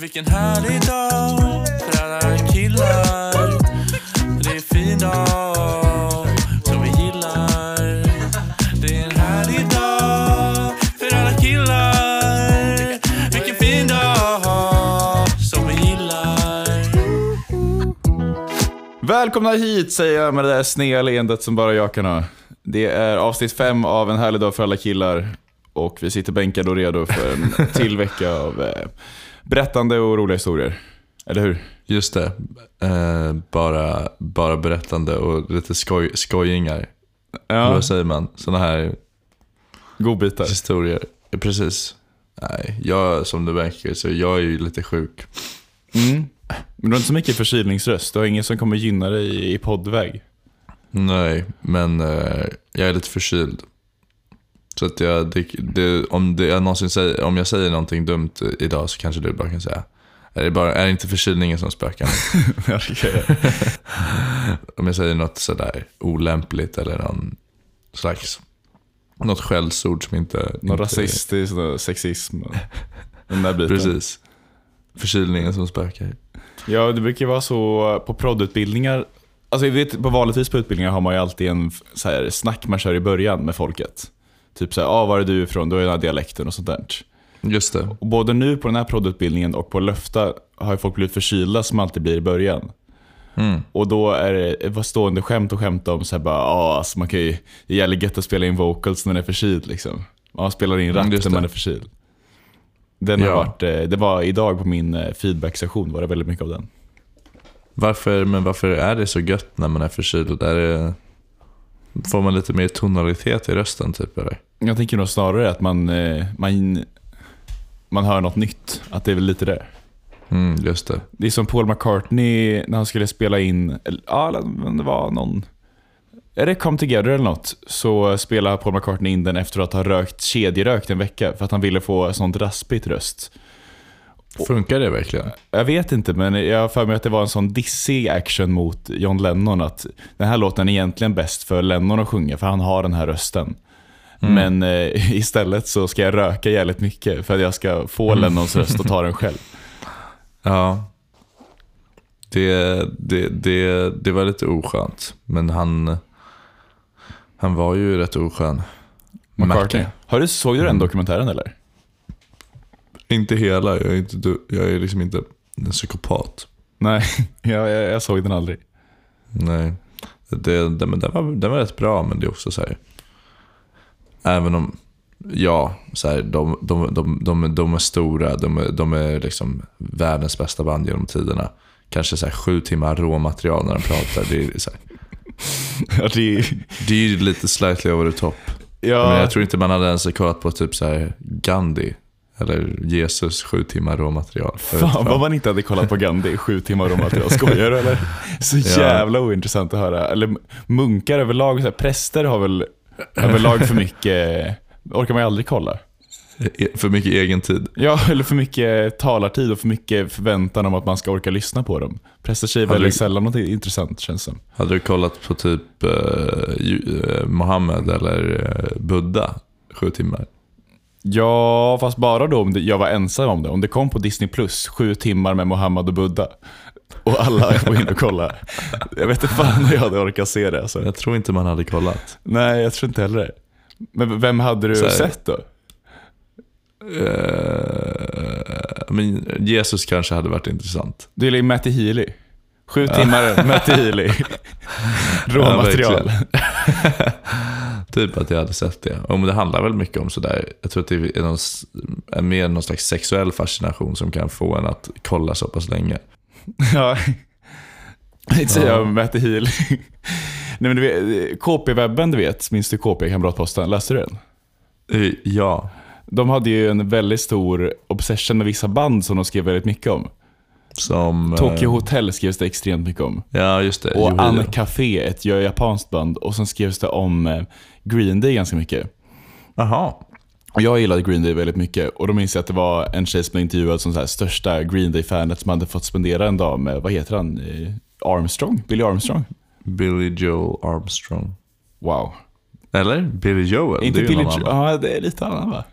Vilken härlig dag för alla killar. Det är en fin dag som vi gillar. Det är en härlig dag för alla killar. Vilken fin dag som vi gillar. Välkomna hit säger jag med det där sneda leendet som bara jag kan ha. Det är avsnitt fem av En härlig dag för alla killar. Och vi sitter bänkade och redo för en till vecka av eh, berättande och roliga historier. Eller hur? Just det. Eh, bara, bara berättande och lite skoj, skojingar. Ja, Vad säger man? Sådana här godbitar. historier. Precis. Nej, jag som du märker så jag är ju lite sjuk. Mm. Men du har inte så mycket förkylningsröst. Du har ingen som kommer gynna dig i, i poddväg. Nej, men eh, jag är lite förkyld. Så att jag, det, det, om, det, jag någonsin säger, om jag säger någonting dumt idag så kanske du bara kan säga är det, bara, är det inte förkylningen som spökar? Om jag säger något sådär olämpligt eller någon slags något skällsord som inte... Någon inte, rasistisk, någon sexism. Den där biten. Precis. Förkylningen som spökar. Ja, det brukar vara så på proddutbildningar. Alltså jag vet, på vanligtvis på utbildningar har man ju alltid en så här, snack man kör i början med folket. Typ såhär, ah, var är du ifrån? Då är den här dialekten och sånt där. Just det. Och både nu på den här proddutbildningen och på Löfta har folk blivit förkylda som alltid blir i början. Mm. Och då är det var stående skämt och skämta om såhär bara, ah, alltså man kan ju, det gäller gött att spela in vocals när man är förkyld liksom. Man spelar in Mm, rap just när man är förkyld. Den har Ja. varit, eh, det var idag på min eh, feedback-session var det väldigt mycket av den. Varför, men varför är det så gött när man är förkyld? Är det, får man lite mer tonalitet i rösten typ eller? Jag tänker nog snarare att man, eh, man, man hör något nytt. Att det är väl lite det. Mm, just det. Det är som Paul McCartney när han skulle spela in, eller, ja, det var någon, är det Come Together eller något? Så spelade Paul McCartney in den efter att ha rökt kedjerökt en vecka för att han ville få sånt raspigt röst. Funkar det verkligen? Jag vet inte, men jag har för mig att det var en sån dissig action mot John Lennon. Att den här låten är egentligen bäst för Lennon att sjunga, för han har den här rösten. Men eh, istället så ska jag röka jävligt mycket för att jag ska få Lennons röst och ta den själv. Ja. Det, det, det, det var lite oskönt. Men han, han var ju rätt oskön. McCartney. Har du, såg du den dokumentären eller? Inte hela, jag är, inte, jag är liksom inte en psykopat. Nej, jag, jag, jag såg den aldrig. Nej. Det, det, men den, var, den var rätt bra, men det är också så här. Även om, ja, så här, de, de, de, de, de är stora, de är, de är liksom världens bästa band genom tiderna. Kanske så här sju timmar råmaterial när de pratar. Det är, så här, Ja, det, det är ju lite slightly over the top. ja, Men jag tror inte man hade ens kollat på typ så här Gandhi. Eller Jesus, sju timmar råmaterial. Fan vad man inte hade kollat på Gandhi sju timmar jag skojar du, eller? Så Ja. jävla ointressant att höra. Eller munkar överlag, så här, präster har väl överlag för mycket, orkar man ju aldrig kolla. E- För mycket egen tid. Ja, eller för mycket talartid och för mycket förväntan om att man ska orka lyssna på dem. Präster säger du- väldigt sällan något intressant känns som. Hade du kollat på typ eh, eh, Mohammed eller eh, Buddha? Sju timmar. Ja, fast bara då om det, jag var ensam om det. Om det kom på Disney Plus, sju timmar med Mohammed och Buddha. Och alla var inne och kollade. Jag vet inte fan hur jag hade orkat se det. Alltså. Jag tror inte man hade kollat. Nej, jag tror inte heller det. Men vem hade du här- sett då? Eh, men Jesus kanske hade varit intressant. Du gillar ju Matty Healy. Sju timmar Matty Healy. Råmaterial. verkligen. typ att jag hade sett det. Och det handlar väl mycket om sådär, jag tror att det är, någon, är mer någon slags sexuell fascination som kan få en att kolla så pass länge. ja. Inte Ja. om Matty Healy. Nej men du vet, KP-webben du vet, minns du KP, Kamratposten? Läste du den? Eh, Ja, De hade ju en väldigt stor obsession med vissa band som de skrev väldigt mycket om. Som... eh, Tokyo Hotel skrevs det extremt mycket om. Ja, just det. Och. Anne Café, ett japanskt band. Och sen skrevs det om eh, Green Day ganska mycket. Jaha. Och jag gillade Green Day väldigt mycket. Och då minns jag att det var en tjej som blev intervjuad som så här, största Green Day-fanet som hade fått spendera en dag med, vad heter han? Eh, Armstrong? Billy Armstrong? Billy Joel Armstrong. Wow. Eller? Billy Joel? inte Billy någon Joe. annan. Ja, det är lite annan va?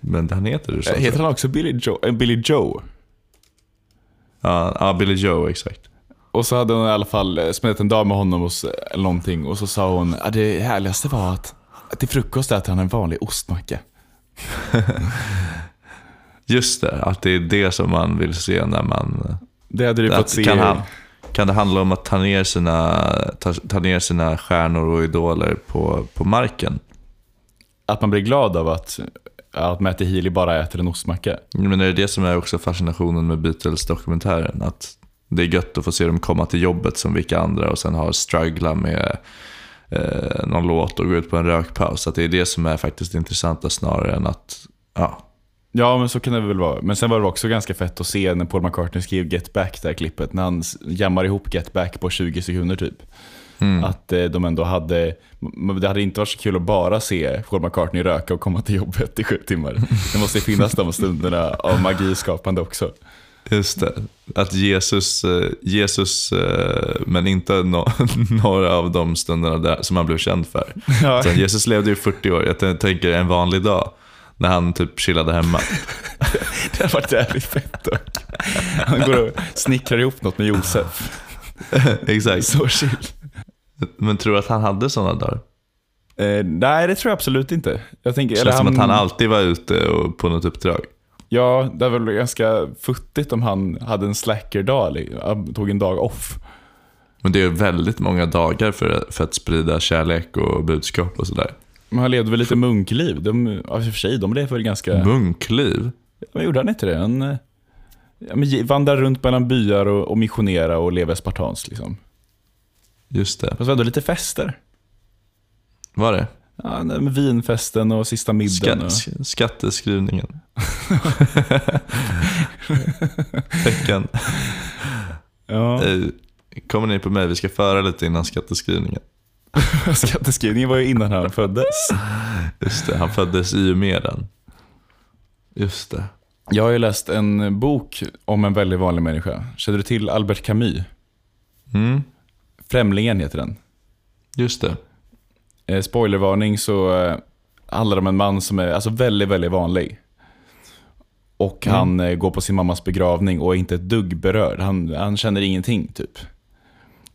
Men han heter det så. Heter han också Billy Joe? Billy Joe? Ja, ja, Billy Joe, exakt. Och så hade hon i alla fall eh, spenderat en dag med honom hos, eller någonting. Och så sa hon, att det härligaste var att, att till frukost äter han en vanlig ostmacka. Just det, att det är det som man vill se när man... Det hade du fått se. kan, han, kan det handla om att ta ner sina, ta, ta ner sina stjärnor och idoler på, på marken? Att man blir glad av att, att Matty Healy bara äter en ostmacka. Men är det det som är också fascinationen med Beatles-dokumentären? Att det är gött att få se dem komma till jobbet som vilka andra och sen ha struggla med eh, någon låt och gå ut på en rökpaus. Att det är det som är faktiskt intressanta snarare än att, ja, Ja, men så kan det väl vara. Men sen var det också ganska fett att se när Paul McCartney skrev Get Back, det här klippet, när han jammar ihop Get Back på 20 sekunder typ. Att eh, de ändå hade, det hade inte varit så kul att bara se Paul McCartney röka och komma till jobbet i sju timmar. Det måste finnas de stunderna av magi skapande också. Just det. Att Jesus, eh, Jesus eh, men inte no några av de stunderna där som han blev känd för. Ja. Utan Jesus levde ju 40 år. Jag tänker en vanlig dag när han typ chillade hemma. Det hade varit jävligt fett dock. Han går och snickrar ihop något med Josef. Exakt. Så chill. Men tror du att han hade sådana dagar? Eh, nej, det tror jag absolut inte. Jag tänker, Det eller känns som att han alltid var ute och på något uppdrag. Ja, det är väl ganska futtigt om han hade en slacker-dag, eller han tog en dag off. Men det är väldigt många dagar för, för att sprida kärlek och budskap och sådär. Men han levde väl lite munkliv. De, ja, för sig, de lever väl ganska... Munkliv? Men gjorde han inte det? Han eh, ja, vandrar runt mellan byar och, och missionera och lever spartanskt. Liksom. Just det. Fast var ändå lite fester. Var det? Ja, med vinfesten och sista middagen. Och... Skatt, skatteskrivningen. Tecken. Ja, Eh, Kommer ni på mig? Vi ska föra lite innan skatteskrivningen. skatteskrivningen var ju innan han föddes. Just det, han föddes i och med den. Just det. Jag har ju läst en bok om en väldigt vanlig människa. Känner du till Albert Camus? Mm, Främlingen heter den. just det. Eh, spoilervarning så eh, handlar det om en man som är alltså, väldigt, väldigt vanlig. Och Mm. han eh, går på sin mammas begravning och är inte ett dugg berörd. Han, han känner ingenting typ.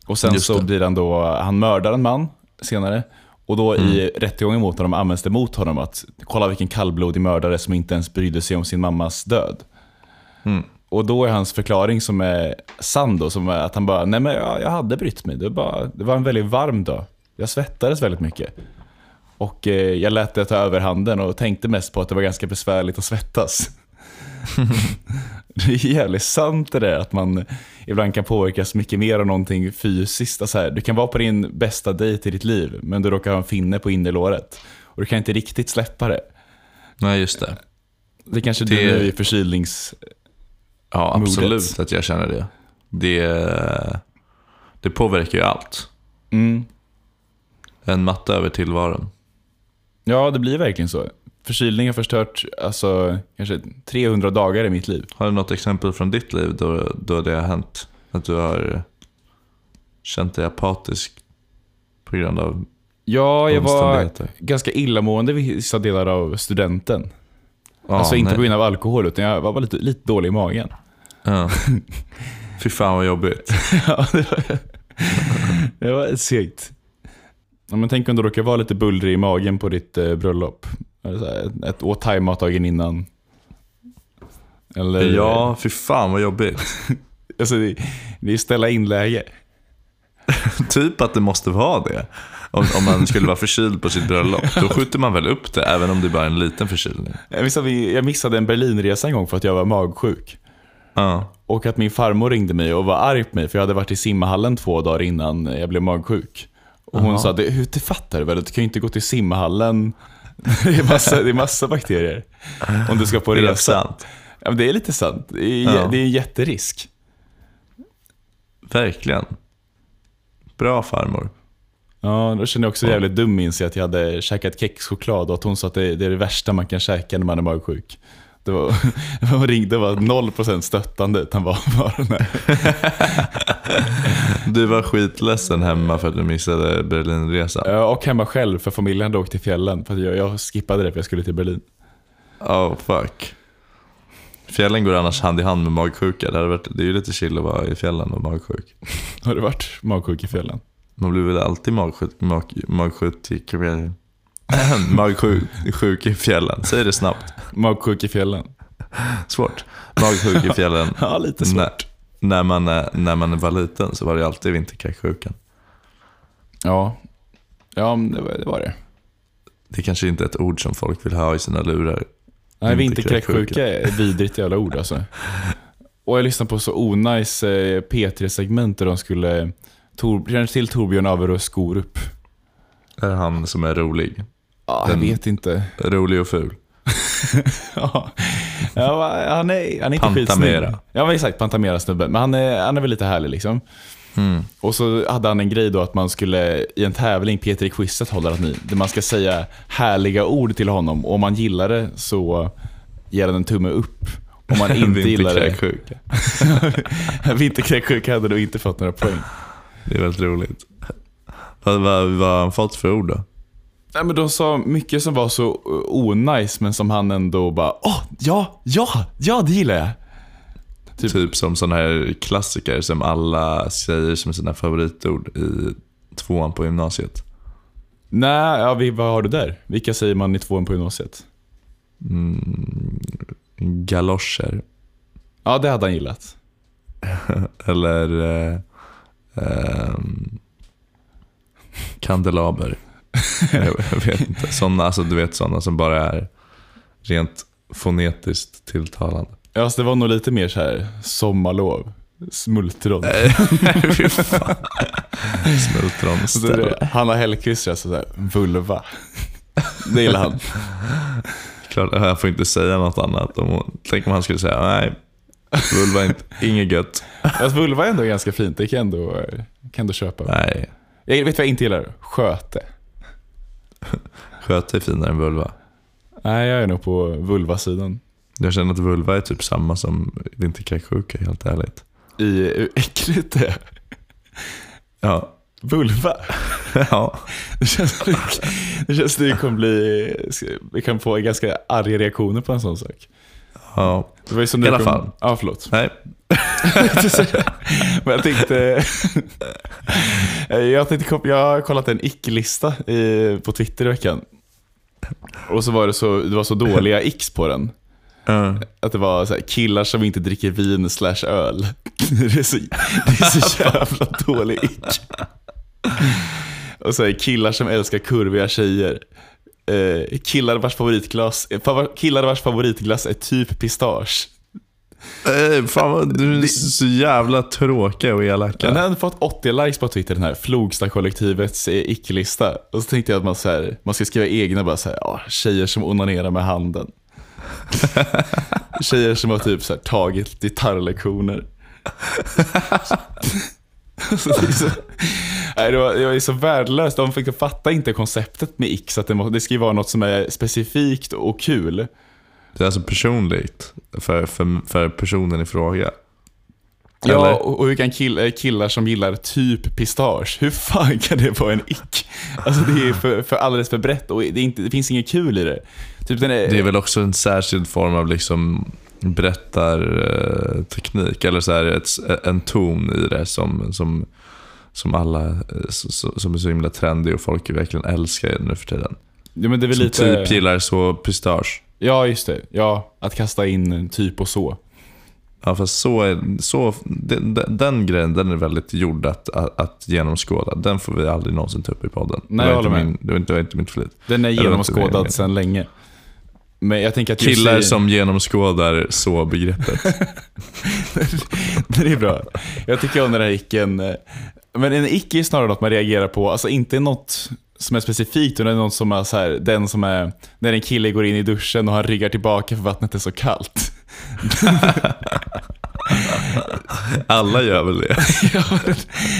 Och sen så blir han då, han mördar en man senare. Och då i Mm. rättegången mot honom används det mot honom att kolla vilken kallblodig mördare som inte ens brydde sig om sin mammas död. Mm. Och då är hans förklaring som är sann då, som är att han bara, nej men jag, jag hade brytt mig. Det var, bara, det var en väldigt varm dag. Jag svettades väldigt mycket. Och eh, jag lät det ta överhanden och tänkte mest på att det var ganska besvärligt att svettas. det är jävligt sant det där att man ibland kan påverkas mycket mer av någonting fysiskt. Alltså här, du kan vara på din bästa dejt i ditt liv, men du råkar ha en finne på innerlåret. Och du kan inte riktigt släppa det. Nej, just det. Det kanske Det- du nu i förkylnings... Ja, Modet. absolut att jag känner det. Det, det påverkar ju allt. Mm. En matta över tillvaron. Ja, det blir verkligen så. Förkylning har förstört alltså, kanske 300 dagar i mitt liv. Har du något exempel från ditt liv då, då det har hänt? Att du har känt dig apatisk på grund av Ja, jag var ganska illamående vissa delar av studenten. Ja, alltså inte nej. på grund av alkohol, utan jag var lite, lite dålig i magen. Ja. Fy fan vad jobbigt. ja, det var, det var segt. Ja, men tänk om du råkar vara lite bullrig i magen på ditt eh, bröllop. Ett, ett åt thaimat dagen innan. Eller, Ja, fy fan vad jobbigt. Alltså, det, det är ställa in-läge. typ att det måste vara det. Om, om man skulle vara förkyld på sitt bröllop. Då skjuter man väl upp det, även om det bara är en liten förkylning. Jag missade, jag missade en Berlinresa en gång för att jag var magsjuk. Ja, Och att min farmor ringde mig och var arg på mig för jag hade varit i simhallen två dagar innan jag blev magsjuk. Och hon Jaha. sa, det, det fattar du väl? Du kan ju inte gå till simhallen. Det är massa, det är massa bakterier. Om du ska på det är resa. sant. Ja, men det är lite sant. Det är, Ja. det är en jätterisk. Verkligen. Bra farmor. Ja, då kände jag också jävligt dum minns jag att jag hade käkat kexchoklad och att hon sa att det, det är det värsta man kan käka när man är magsjuk. Det var, hon ringde var 0% stöttande utan var bara nej. Du var skitledsen hemma för att du missade Berlinresan. Ja, Och hemma själv för familjen hade åkt till fjällen. För jag, jag skippade det för jag skulle till Berlin. Oh fuck. Fjällen går annars hand i hand med magsjuka. Det, hade varit, det är ju lite chill att vara i fjällen och magsjuk. Har du varit magsjuk i fjällen? Man blir väl alltid magsjuk, mag, magsjuk, magsjuk i fjällen. Säg det snabbt. Magsjuk i fjällen? Svårt. Magsjuk i fjällen. Ja, lite svårt. När, när, man, är- när man var liten så var det alltid vinterkräksjukan. Ja, ja det var det. Var det. Det kanske inte är ett ord som folk vill ha i sina lurar. Nej, Vinterkräksjuka. är ett vidrigt jävla ord alltså. Och jag lyssnade på så onajs eh, P3-segment där de skulle... Tor, känner till Torbjörn Averus Skorup? Är han som är rolig? Ja, jag vet inte. Rolig och ful. ja, han är, han är inte Pantamera. skitsnygg. Ja, men exakt. Pantamera-snubben. Men han är, han är väl lite härlig liksom. Mm. Och så hade han en grej då att man skulle i en tävling, Peter i quizet håller att ni, där man ska säga härliga ord till honom. Och om man gillar det så ger han en tumme upp. Om man inte gillar det... Vinterkräksjuka. Vinterkräksjuka hade då inte fått några poäng. Det är väldigt roligt. Vad har han fått för ord då? Nej, men de sa mycket som var så uh, onajs men som han ändå bara Åh, ja, ja, ja det gillar jag. Typ- Typ, som sådana här klassiker som alla säger som sina favoritord i tvåan på gymnasiet. Nej, ja, vi, vad har du där? Vilka säger man i tvåan på gymnasiet? Mm, galoscher. Ja, det hade han gillat. Eller eh, ehm, kandelaber. jag, vet inte. Sådana, alltså, du vet sådana som bara är rent fonetiskt tilltalande. Ja, alltså, det var nog lite mer så här sommarlov. Smultron. Fy fan. Smultron. Hanna Hellquist alltså så här, vulva. Det gillar han. Klart, jag får inte säga något annat. Om, tänk om han skulle säga nej, vulva är inte, inget gött. Alltså, vulva är ändå ganska fint, det kan jag ändå, kan ändå köpa. Nej, Jag vet vad jag inte gillar? Sköte. Sköte är finare än vulva. Nej, jag är nog på vulvasidan. Jag känner att vulva är typ samma som vinterkräksjuka, helt ärligt. I hur äckligt det är. Ja. Vulva. ja. Det känns, det känns som det kommer bli, vi kan få ganska arga reaktioner på en sån sak. ja. Det var ju som I alla kom- fall. Ja, förlåt. Nej. Men jag tänkte... jag, tänkte jag har kollat en icke-lista i- på Twitter i veckan. Och så var det så, det var så dåliga x på den. Ja. Att det var så här, killar som inte dricker vin slash öl. Det är så, det är så jävla dålig ick. Och så här, killar som älskar kurviga tjejer. Eh, killar, vars favoritglass, favor- killar vars favoritglass är typ pistage. Eh, fan vad, du är så jävla tråkig och elaka. Den hade fått 80 likes på Twitter, den här Flogsta-kollektivets eh, icke-lista. Och så tänkte jag att man, så här, man ska skriva egna, bara så här, ja, tjejer som onanerar med handen. tjejer som har typ så här, tagit gitarrlektioner. så det, är så, nej, det, var, det var så värdelöst. De fick fatta inte konceptet med så att det, må, det ska vara något som är specifikt och kul. Det är alltså personligt för, för, för personen i fråga. Ja, Eller? och och hur kan kill, eh, killar som gillar typ pistage, hur fan kan det vara en ick? Alltså det är för, för alldeles för brett och det, inte, det finns inget kul i det. Typ är, Det är väl också en särskild form av liksom berättarteknik, eller så här ett, en ton i det som, som, som alla eh, som är så himla trendig och folk verkligen älskar nu för tiden. ja, men det är väl Som lite... typ gillar så pistage. Ja, just det. Ja, att kasta in typ och så. Ja, fast så är, så, den, den, grejen den är väldigt gjord att, att, att genomskåda. Den får vi aldrig någonsin ta upp i podden. Nej, det, jag var inte min, det, var inte, det var inte mitt flit. Den är genomskådad sedan länge. Men jag tänker att Killar i- som genomskådar så-begreppet. det är bra. Jag tycker om den här icken. Men en ick är snarare något man reagerar på, alltså inte något som är specifikt, utan något som är så här, den som är, när en kille går in i duschen och han ryggar tillbaka för vattnet är så kallt. Alla gör väl det? Ja,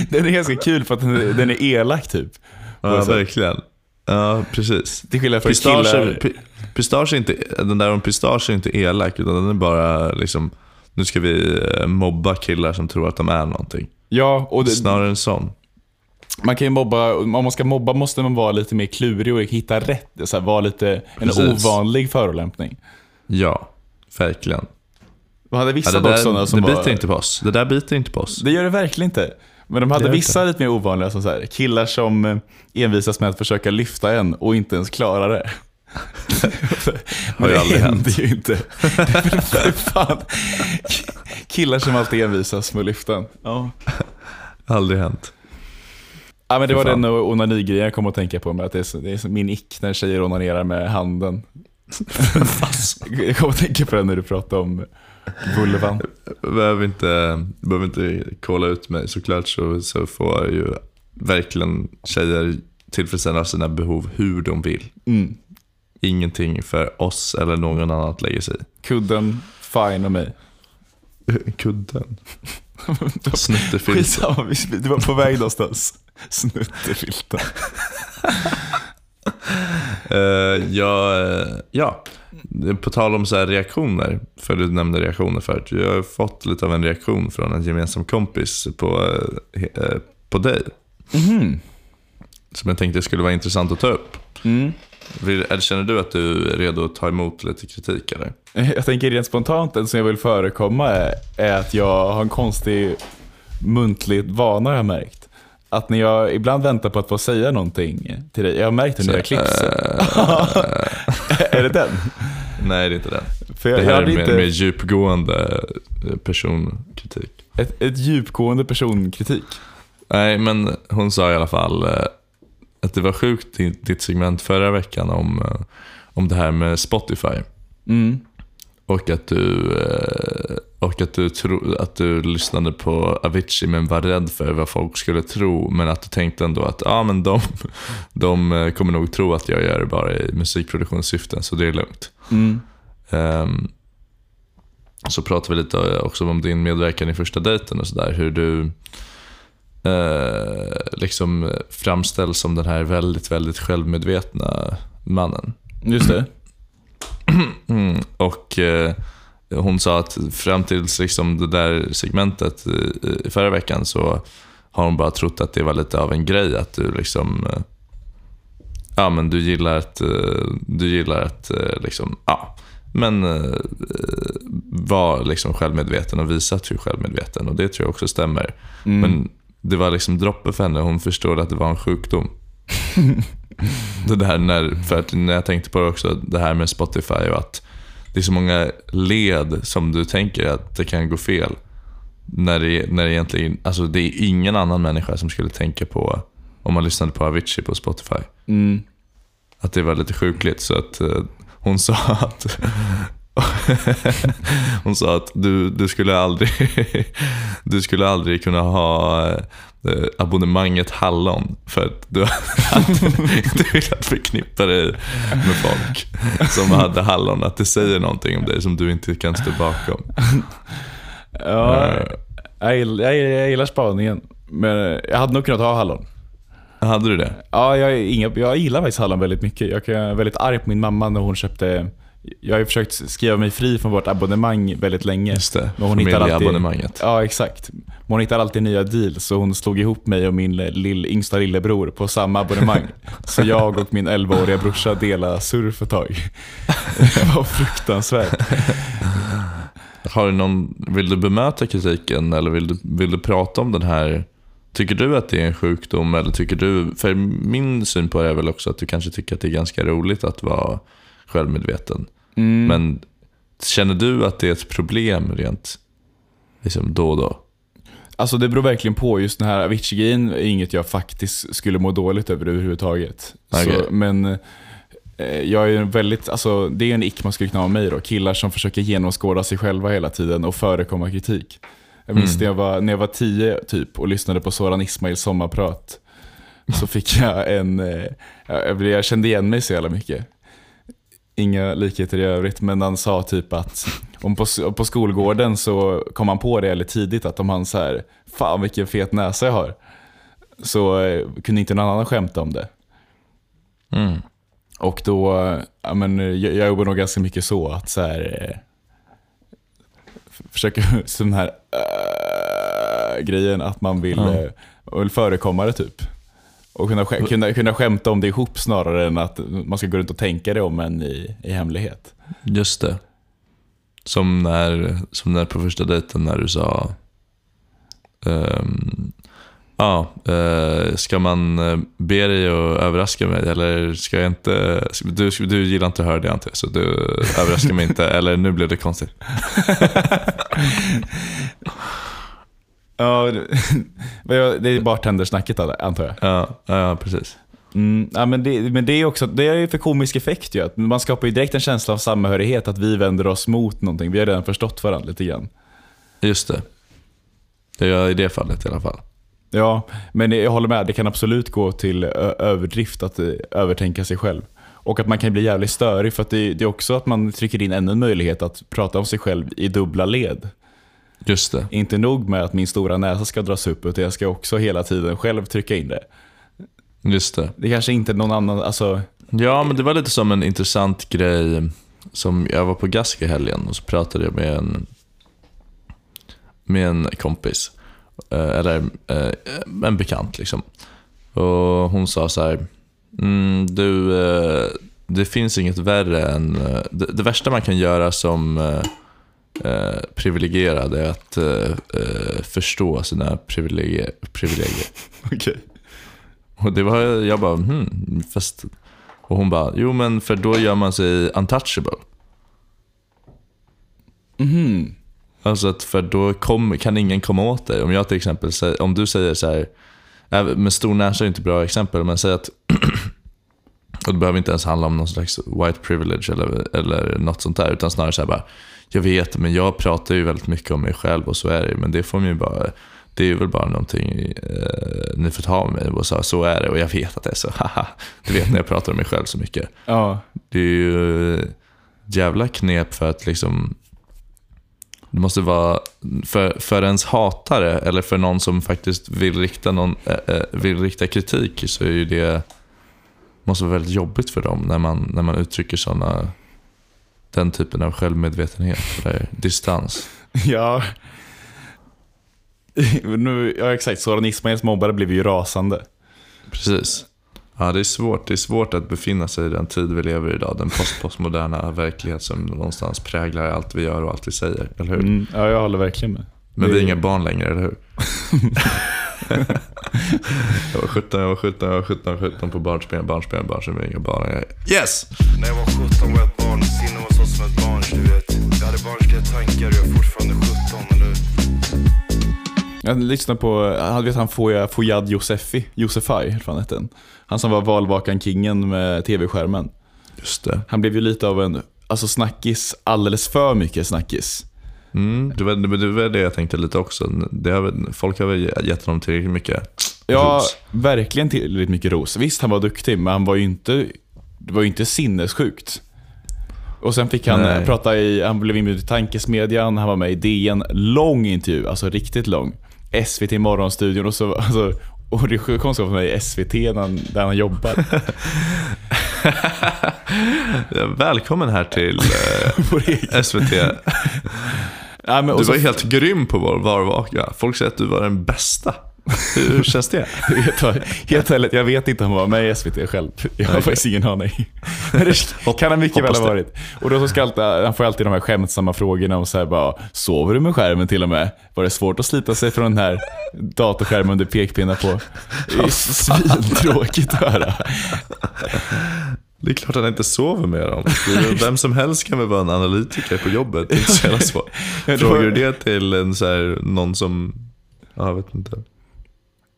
den, är ganska kul för att den, den är elak typ. Ja, Och verkligen. Ja, precis. Till skillnad från Pistage, killar. är- pi- pistage är inte, den där om pistage är inte elak, utan den är bara liksom, nu ska vi eh, mobba killar som tror att de är någonting. Ja, och det, Snarare en sån. Man kan ju mobba, om man ska mobba måste man vara lite mer klurig och hitta rätt. Så här, vara lite en Precis. ovanlig förolämpning. Ja, verkligen. De hade Ja, vissa det dock sådana som det biter inte på oss. Det där biter inte på oss. Det gör det verkligen inte. Men de hade vissa lite mer ovanliga, som så här, killar som eh, envisas med att försöka lyfta en och inte ens klara det. Men det händer ju inte. Fan. Killar som alltid envisas med att lyfta en. Ja. Aldrig hänt. Ja, men det var den onani-grejen jag kom att tänka på, med att det är, det är min ick när tjejer onanerar med handen. jag kom att tänka på det när du pratade om vulvan. Behöver inte, behöver inte kolla ut mig såklart så, så får ju verkligen tjejer tillfredsställa sina behov hur de vill. Mm. Ingenting för oss eller någon annan att lägga sig Kudden, fine och mig. i. Kudden. Snuttefilten. Skitsamma, du var på väg någonstans. Snuttefilten. Uh, ja, eh, ja, på tal om så här reaktioner, för du nämnde reaktioner förut. Jag har fått lite av en reaktion från en gemensam kompis på, eh, på dig. Mhm. Som jag tänkte skulle vara intressant att ta upp. Mm. Eller känner du att du är redo att ta emot lite kritik eller? Jag tänker rent spontant, den som jag vill förekomma är, att jag har en konstig muntlig vana har jag märkt. Att när jag ibland väntar på att få säga någonting till dig, jag har märkt när jag klipps. är det den? Nej, det är inte den. För jag, Det här är mer, inte mer djupgående eh, personkritik. ett, ett djupgående personkritik. Nej, men hon sa i alla fall eh, att det var sjukt i ditt segment förra veckan om, eh, om det här med Spotify. Mm. Och att du, eh, och att du, tro, att du lyssnade på Avicii men var rädd för vad folk skulle tro. Men att du tänkte ändå att ja, men de, de eh, kommer nog tro att jag gör det bara i musikproduktionssyften, så det är lugnt. Mm. Ehm, så pratar vi lite också om din medverkan i första dejten och sådär. Hur du eh, liksom framställs som den här väldigt, väldigt självmedvetna mannen. Just det. Mm. Och eh, hon sa att fram tills liksom det där segmentet eh, i förra veckan så har hon bara trott att det var lite av en grej att du liksom eh, Ja men du gillar att, eh, du gillar att eh, liksom, ja men var liksom självmedveten och visa att du är självmedveten och det tror jag också stämmer. Mm. Men det var liksom droppe för henne, hon förstod att det var en sjukdom. det där när, för att när jag tänkte på det också, det här med Spotify och att det är så många led som du tänker att det kan gå fel. När det, när det egentligen, alltså det är ingen annan människa som skulle tänka på, om man lyssnade på Avicii på Spotify, Mm. att det var lite sjukligt. Så att eh, hon sa att hon sa att du, du, skulle aldrig, du skulle aldrig kunna ha eh, abonnemanget hallon för att du inte vill att förknippa dig med folk som hade hallon. Att det säger någonting om dig som du inte kan stå bakom. Ja, Eh, jag, gillar, jag, jag gillar spaningen. Men jag hade nog kunnat ha hallon. hade du det? Ja, jag, inga, jag gillar faktiskt hallon väldigt mycket. Jag är väldigt arg på min mamma när hon köpte... Jag har ju försökt skriva mig fri från vårt abonnemang väldigt länge. Just det, Men hon hittar alltid-. Ja, exakt. Men Hon hittar alltid nya deals så hon slog ihop mig och min lill, yngsta lillebror på samma abonnemang. så jag och min 11-åriga brorsa delade surf ett tag. Det var fruktansvärt. Har du någon, vill du bemöta kritiken eller vill du, vill du prata om den här? Tycker du att det är en sjukdom eller tycker du, för min syn på det är väl också att du kanske tycker att det är ganska roligt att vara självmedveten. Mm. Men känner du att det är ett problem rent liksom då och då? Alltså det beror verkligen på. Just den här Avicii-grejen är inget jag faktiskt skulle må dåligt över överhuvudtaget. Okej. Så, men eh, jag är väldigt, alltså det är en ick man skulle kunna ha mig då. Killar som försöker genomskåda sig själva hela tiden och förekomma kritik. Jag minns Mm. när, jag var, när jag var tio typ och lyssnade på Soran Ismails sommarprat. Så fick jag en, eh, jag, jag kände igen mig så jävla mycket. Inga likheter i övrigt, men han sa typ att om på, på skolgården så kom han på det väldigt tidigt att om han så här, fan vilken fet näsa jag har. Så eh, kunde inte någon annan skämta om det. Mm. Och då, ja, men, jag, jag jobbar nog ganska mycket så att så här, eh, försöka, sån här äh, grejen att man vill, eh, vill förekomma det typ. Och kunna, kunna, kunna skämta om det ihop snarare än att man ska gå runt och tänka det om en i, i hemlighet. Just det. Som när, som när på första dejten när du sa ehm, Ja, eh, ska man eh, be dig att överraska mig eller ska jag inte... Du, du gillar inte att höra det antar jag, så du överraskar mig inte. Eller nu blev det konstigt. Ja, det- är bartendersnacket antar jag. Ja, ja precis. Mm, ja, men, det, men det är också det är för komisk effekt ju. Att man skapar ju direkt en känsla av samhörighet, att vi vänder oss mot någonting. Vi har redan förstått varandra lite grann. Just det. Det gör jag i det fallet i alla fall. Ja, men jag håller med. Det kan absolut gå till överdrift att eh, övertänka sig själv. Och att man kan bli jävligt störig för att det, det är också att man trycker in ännu en möjlighet att prata om sig själv i dubbla led. Just det. Inte nog med att min stora näsa ska dras upp, utan jag ska också hela tiden själv trycka in det. Just det. Det kanske inte någon annan, alltså... Ja, men det var lite som en intressant grej som jag var på Gask i helgen och så pratade jag med en, med en kompis. Eh, Eller eh, en bekant liksom. Och hon sa så här. Mm, du, eh, det finns inget värre än... Det, det värsta man kan göra som eh, eh, privilegierad är att eh, eh, förstå sina privilegier. privilegier. Okej. Och det var, jag bara, hmm, fast... Och hon bara, jo men för då gör man sig untouchable. Mhm. Alltså att för då kom, kan ingen komma åt dig. Om jag till exempel om du säger så här, äh, med stor näsa är inte ett bra exempel, men säg att, och det behöver inte ens handla om någon slags white privilege eller, eller något sånt där, utan snarare så här bara, jag vet, men jag pratar ju väldigt mycket om mig själv och så är det ju, men det får man ju bara, det är väl bara någonting eh, ni får ta med mig och så, så är det och jag vet att det är så, haha. Du vet när jag pratar om mig själv så mycket. Ja. Det är ju ett jävla knep för att liksom... Det måste vara, för, för ens hatare eller för någon som faktiskt vill rikta, någon, äh, äh, vill rikta kritik så är ju det måste vara väldigt jobbigt för dem när man, när man uttrycker såna, den typen av självmedvetenhet eller distans. Ja. nu, ja exakt, Soran Ismails mobbare blev ju rasande. Precis. Ja, det är svårt. Det är svårt att befinna sig i den tid vi lever i idag. Den post-postmoderna verklighet som någonstans präglar allt vi gör och allt vi säger. Eller hur? Mm, ja, jag håller verkligen med. Men vi är inga barn längre, eller hur? jag var 17, jag var 17, jag var 17, jag var 17 på barnspel, barnspel, barnspel, vi är inga barn längre. Yes! När jag var 17 var jag ett barn, sinne var så som ett barns du vet Jag hade barnsliga tankar och jag är fortfarande 17 eller hur? Jag lyssnade på, han vet han Foya- Foyad Josefi, Josefaj, eller vad han hette. Han som var valvakan-kingen med tv-skärmen. Just det. Han blev ju lite av en, alltså snackis, alldeles för mycket snackis. Mm, det, var, det var det jag tänkte lite också. Det har, folk har väl gett honom tillräckligt mycket Ja, ros. verkligen tillräckligt mycket ros. Visst, han var duktig, men han var ju inte, det var ju inte sinnessjukt. Och sen fick han Nej. eh, prata i, han blev inbjuden till Tankesmedjan, han var med i DN, lång intervju, alltså riktigt lång. SVT Morgonstudion och så, alltså, och det är konstigt för mig SVT där han, jobbar. Välkommen här till eh, SVT. Ja, men, och Du så, var helt grym på vår varvaka. Folk säger att du var den bästa. Hur, känns det? helt, ärligt, jag vet inte om han var med i SVT själv. Jag har faktiskt ingen aning. Men det kan han mycket väl ha varit. Och då så ska alltid, han får alltid de här skämtsamma frågorna om så här bara, sover du med skärmen till och med? Var det svårt att slita sig från den här datorskärmen under pekpinnar på? Det är svintråkigt att höra. Det är klart att han inte sover med dem. Är- Vem som helst kan väl vara en analytiker på jobbet. Det är inte så jävla svårt. Frågar du det till en så här, någon som, ja, jag vet inte.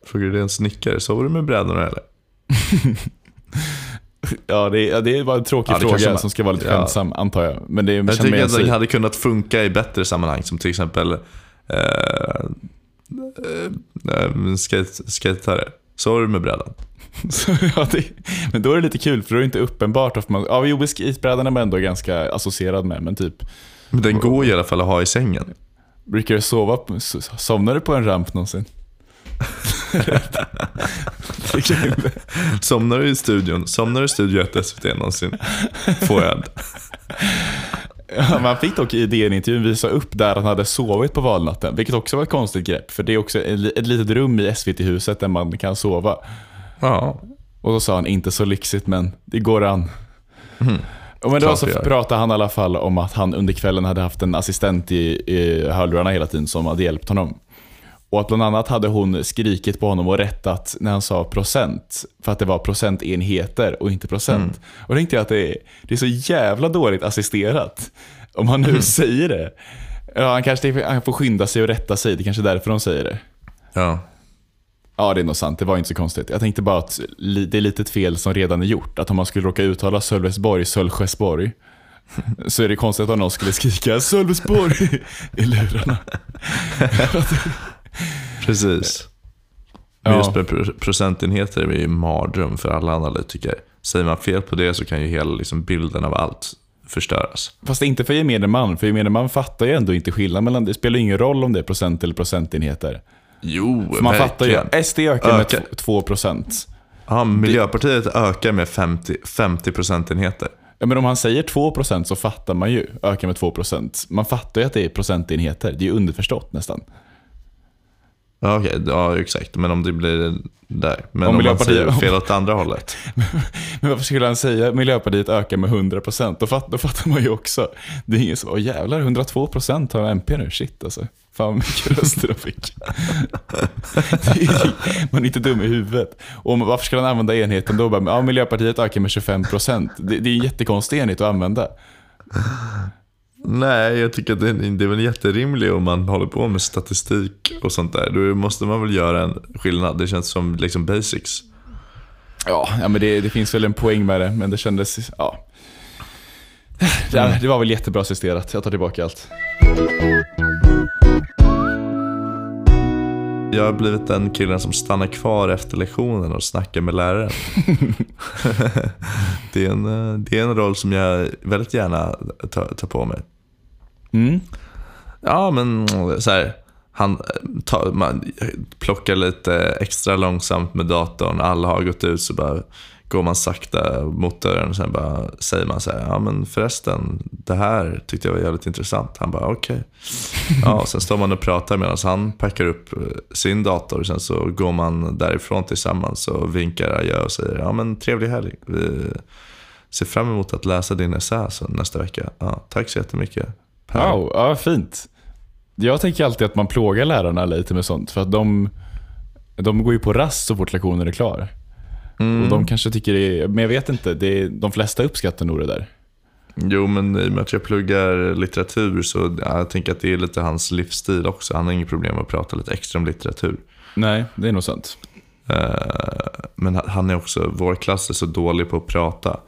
Frågar du det en snickare, sover du med brädorna eller? Ja, det, är- det var en tråkig Ja, fråga man- som ska vara lite ja. skämtsam, antar jag. Men det Jag tycker att det hade kunnat funka i bättre sammanhang, som till exempel eh, eh, skate, skatare. Sover du med brädan? Så, ja, det, men då är det lite kul, för då är det inte uppenbart varför man... Ja, jo, isbrädan är man ändå ganska associerad med, men typ... Men den går i alla fall att ha i sängen. Brukar du sova somnar du på en ramp någonsin? Somnar du i studion? Somnar du i Studio 1 SVT någonsin? Får jag? ja, Man fick dock i DN-intervjun visa upp där han hade sovit på valnatten, vilket också var ett konstigt grepp. För det är också ett litet rum i SVT-huset där man kan sova. Ja. Och då sa han, inte så lyxigt men det går an. Och men då så pratade han i alla fall om att han under kvällen hade haft en assistent i, i hörlurarna hela tiden som hade hjälpt honom. Och att bland annat hade hon skrikit på honom och rättat när han sa procent. För att det var procentenheter och inte procent. Mm. Och då tänkte jag att det är, det är så jävla dåligt assisterat. Om han nu Mm. säger det. Ja, han kanske han får skynda sig och rätta sig. Det är kanske är därför de säger det. Ja. Ja, det är nog sant. Det var inte så konstigt. Jag tänkte bara att det är lite ett fel som redan är gjort. Att om man skulle råka uttala Sölvesborg, Sölvesborg, så är det konstigt om någon skulle skrika Sölvesborg i lurarna. Precis. Ja. just med pro- procentenheter är ju mardröm för alla analytiker. Säger man fel på det så kan ju hela liksom, bilden av allt förstöras. Fast inte för gemene man, för gemene man fattar ju ändå inte skillnad mellan det. spelar ingen roll om det är procent eller procentenheter. Jo, För man fattar ju, SD ökar med Ökar. 2%. Ja, Miljöpartiet ökar med 50, 50 procentenheter. Ja, men om han säger 2% så fattar man ju, ökar med 2%. Man fattar ju att det är procentenheter, det är ju underförstått nästan. Ja, okej, ja exakt. Men om det blir där. Men Om om, man Miljöpartiet- säger fel åt andra hållet. Men varför skulle han säga Miljöpartiet ökar med 100%? Då, fatt, då fattar man ju också. Det är ingen som, åh jävlar 102% har MP nu, shit alltså. Fan mycket röster de fick. Är, man är inte dum i huvudet. Och varför ska han använda enheten då? Bara, ja, Miljöpartiet ökar med 25%. Det, det är en jättekonstig enhet att använda. Nej, jag tycker att det, det är väl jätterimligt om man håller på med statistik och sånt där. Då måste man väl göra en skillnad. Det känns som liksom basics. Ja, ja men det, det finns väl en poäng med det, men det kändes, ja. Det, det var väl jättebra assisterat, jag tar tillbaka allt. Jag har blivit den killen som stannar kvar efter lektionen och snackar med läraren. det, är en, eh, det är en roll som jag väldigt gärna tar, tar på mig. Mm. Ja, men så här, han tar, man plockar lite extra långsamt med datorn. Alla har gått ut så bara går man sakta mot dörren och sen bara säger man så här, ja men förresten, det här tyckte jag var jävligt intressant. Han bara okej. Ja, och sen står man och pratar medan han packar upp eh, sin dator. Sen så går man därifrån tillsammans och vinkar adjö och säger, ja men trevlig helg. Vi ser fram emot att läsa din essä nästa vecka. Ja, tack så jättemycket. Wow, ja fint. Jag tänker alltid att man plågar lärarna lite med sånt, för att de, de går ju på rast så fort lektionen är klar. Mm. Och de kanske tycker det är, men jag vet inte, det är, de flesta uppskattar nog det där. Jo, men i och med att jag pluggar litteratur så ja, jag tänker att det är lite hans livsstil också. Han har inget problem med att prata lite extra om litteratur. Nej, det är nog sant. Eh, men han- är också, vår klass är så dålig på att prata.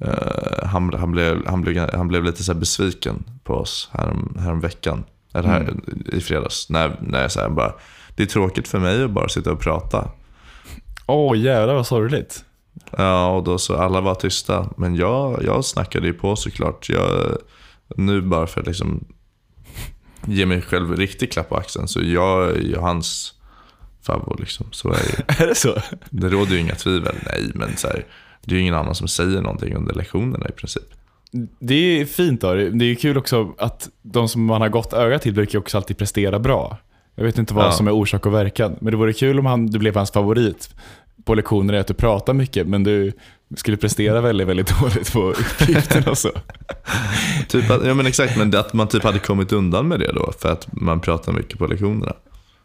Eh, han, han, blev, han, blev, han blev lite så besviken på oss härom, härom veckan. Eller här, i fredags. När, när jag så bara, det är tråkigt för mig att bara sitta och prata. Åh jävlar vad sorgligt. Ja, och då så alla var tysta. Men jag, jag snackade ju på såklart. Jag, nu bara för att liksom ge mig själv en riktig klapp på axeln. Så jag är ju hans favorit liksom. Så är det, Är det så? det råder ju inga tvivel. Nej, men så här, det är ju ingen annan som säger någonting under lektionerna i princip. Det är fint då. Det är kul också att de som man har gått öga till brukar också alltid prestera bra. Jag vet inte vad Ja. som är orsak och verkan, men det vore kul om han, du blev hans favorit på lektioner, är att du pratar mycket, men du skulle prestera väldigt, väldigt dåligt på uppgiften och så. Typ att, ja men exakt, men att man typ hade kommit undan med det då. För att man pratar mycket på lektionerna.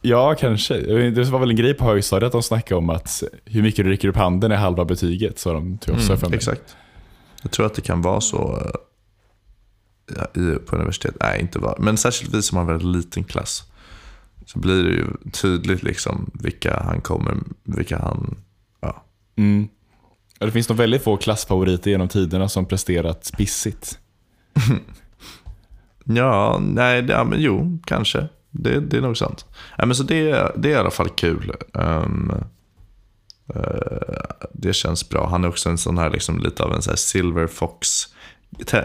Ja, kanske. Det var väl en grej på högstadiet att de snackade om att hur mycket du räcker upp handen är halva betyget, sa de till oss. Mm, exakt. Jag tror att det kan vara så eh, på universitet. Nej, inte var. Men särskilt vi som har en väldigt liten klass. Så blir det ju tydligt liksom vilka han kommer, vilka han, ja. Mm. Ja, det finns nog väldigt få klassfavoriter genom tiderna som presterat pissigt. Ja, nej, ja, men jo, kanske. Det, det är nog sant. Ja, men så det, det är i alla fall kul. Eh, det känns bra. Han är också en sån här, liksom, lite av en så här silver fox.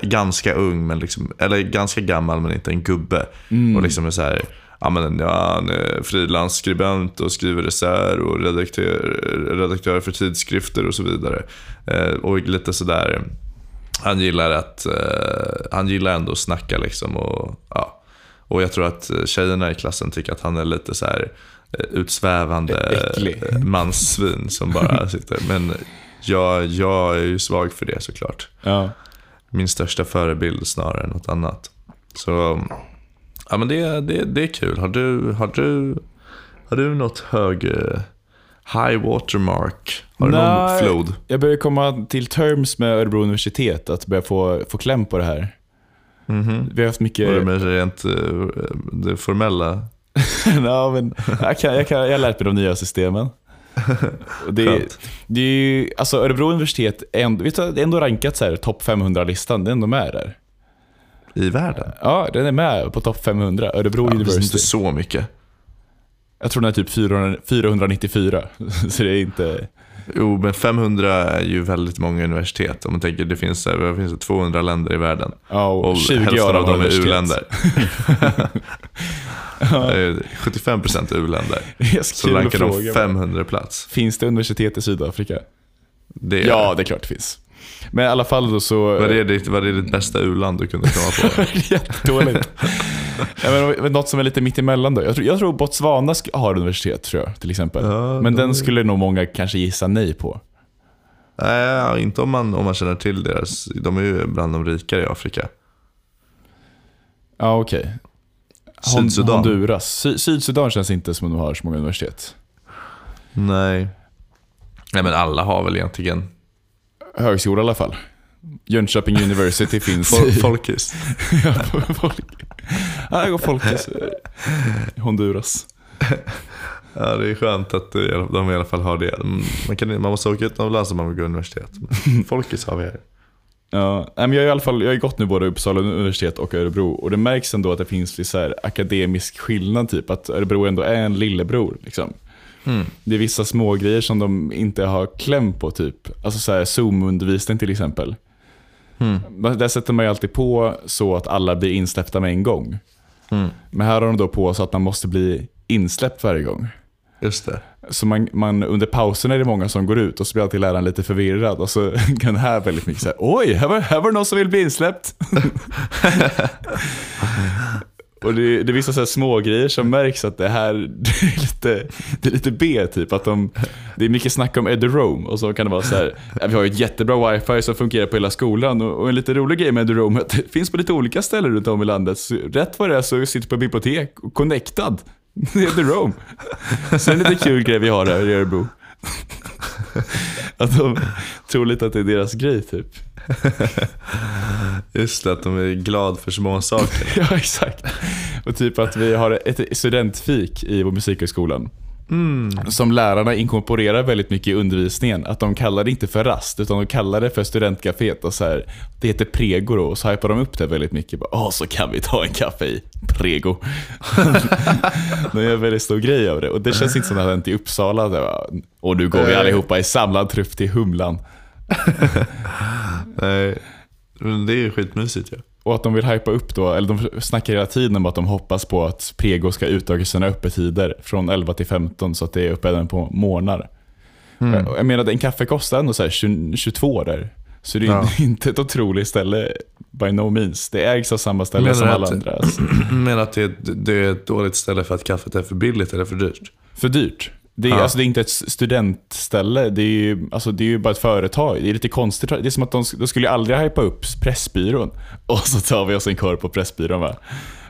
Ganska ung, men liksom, eller ganska gammal men inte en gubbe. Och liksom är så här, ja, men, ja, han är frilansskribent och skriver essäer och redaktör, redaktör för tidskrifter och så vidare. Eh, och lite sådär, han gillar att, eh, han gillar ändå att snacka liksom och ja. Och jag tror att tjejerna i klassen tycker att han är lite så här eh, utsvävande Äcklig. eh, manssvin som bara sitter. Men jag, jag är ju svag för det såklart. Ja. min största förebild snarare än något annat. Så ja, men det, det, det är kul. Har du, har du, har du något hög eh, high watermark? Har du någon Nej. flod? Jag börjar komma till terms med Örebro universitet, att börja få, få kläm på det här. Mhm. Vi har haft mycket... Var det med rent eh, det formella? ja, men jag, kan, jag, kan, jag har lärt mig de nya systemen. Det, det är ju, alltså Örebro universitet är ändå, vet du, det är ändå rankat topp 500-listan, det är ändå med där. I världen? Ja, den är med på topp 500, Örebro Ja, det är University. inte så mycket. Jag tror den är typ 400, 494, så det är inte... Jo, men 500 är ju väldigt många universitet. Om man tänker, det finns, vad finns det 200 länder i världen. Ja, och, Och 20 hälften av dem är u-länder. Eh, 75% är u-länder. Så rankar de fråga. 500 plats. Finns det universitet i Sydafrika? Det är, Ja, det är klart det finns. Men i alla fall då så... Vad är, ditt, vad är ditt bästa u-land du kunde komma på? Jättedåligt. ja, men, något som är lite mitt emellan då. Jag tror, jag tror Botswana har universitet, tror jag, till exempel. Ja, men de- den skulle nog många kanske gissa nej på. Nej, inte om man, om man känner till deras. De är ju bland de rikare i Afrika. Ja, okej. Hon- Sydsudan. Honduras. Sy- Sydsudan känns inte som att de har så många universitet. Nej. Nej, men alla har väl egentligen Högskola i alla fall. Jönköping University finns Fol- i... Folkis. ja, folk. Ja, jag går Folkis. Honduras. Ja, det är skönt att de i alla fall har det. Mm, Man, kan, man måste åka utomlands om man vill gå universitet. Folkis har vi här. Ja, men jag, har i alla fall, jag har gått nu både Uppsala universitet och Örebro och det märks ändå att det finns lite så akademisk skillnad, typ att Örebro ändå är en lillebror. Liksom. Mm. Det är vissa små grejer som de inte har kläm på, typ. Alltså så Zoom-undervisning till exempel. Mm. Där sätter man ju alltid på så att alla blir insläppta med en gång. Mm. Men här har de då på så att man måste bli insläppt varje gång. Just det. Så man, man, under pauserna är det många som går ut och så blir alltid läraren lite förvirrad. Och så kan det här väldigt mycket säga oj, här var, här var det någon som vill bli insläppt. och det, det är vissa så här små grejer som märks att det här det är lite, det är lite B typ. Att de, det är mycket snack om Eduroam och så kan det vara så här, vi har ju ett jättebra wifi som fungerar på hela skolan och, och en lite rolig grej med Eduroam är att det finns på lite olika ställen runt om i landet. Så rätt vad det är så sitter du på bibliotek och connectad. Det är Eduroam. Så det är en lite kul grej vi har här i Örebro. Att de tror lite att det är deras grej typ. Just det, att de är glad för små saker. Ja, exakt. Och typ att vi har ett studentfik i vår musikhögskolan. Som lärarna inkorporerar väldigt mycket i undervisningen. Att de kallar det inte för rast, utan de kallar det för studentcaféet. Och så här, det heter Prego då, och så hypar de upp det väldigt mycket. Åh, så kan vi ta en kaffe i Prego. de gör en väldigt stor grej av det. Och det känns inte som att det har hänt i Uppsala. Där, bara, och nu går vi allihopa i samlad trupp till Humlan. Nej, men det är ju skitmysigt ju. Och att de vill hypa upp då, eller de snackar hela tiden om att de hoppas på att Prego ska utöka sina öppettider från 11 till 15 så att det är uppe även på morgnar. Mm. Jag menar, en kaffe kostar ändå så här 20, 22 där. Så det är Ja. inte ett otroligt ställe by no means. Det ägs av samma ställe Menar som alla att- andra. Alltså. Men att det det är ett dåligt ställe för att kaffet är för billigt eller för dyrt? För dyrt. Det är, Ja. alltså, det är inte ett studentställe, det är, ju, alltså, det är ju bara ett företag. Det är lite konstigt. Det är som att de, de skulle aldrig hypa upp Pressbyrån. Och så tar vi oss en korv på Pressbyrån va.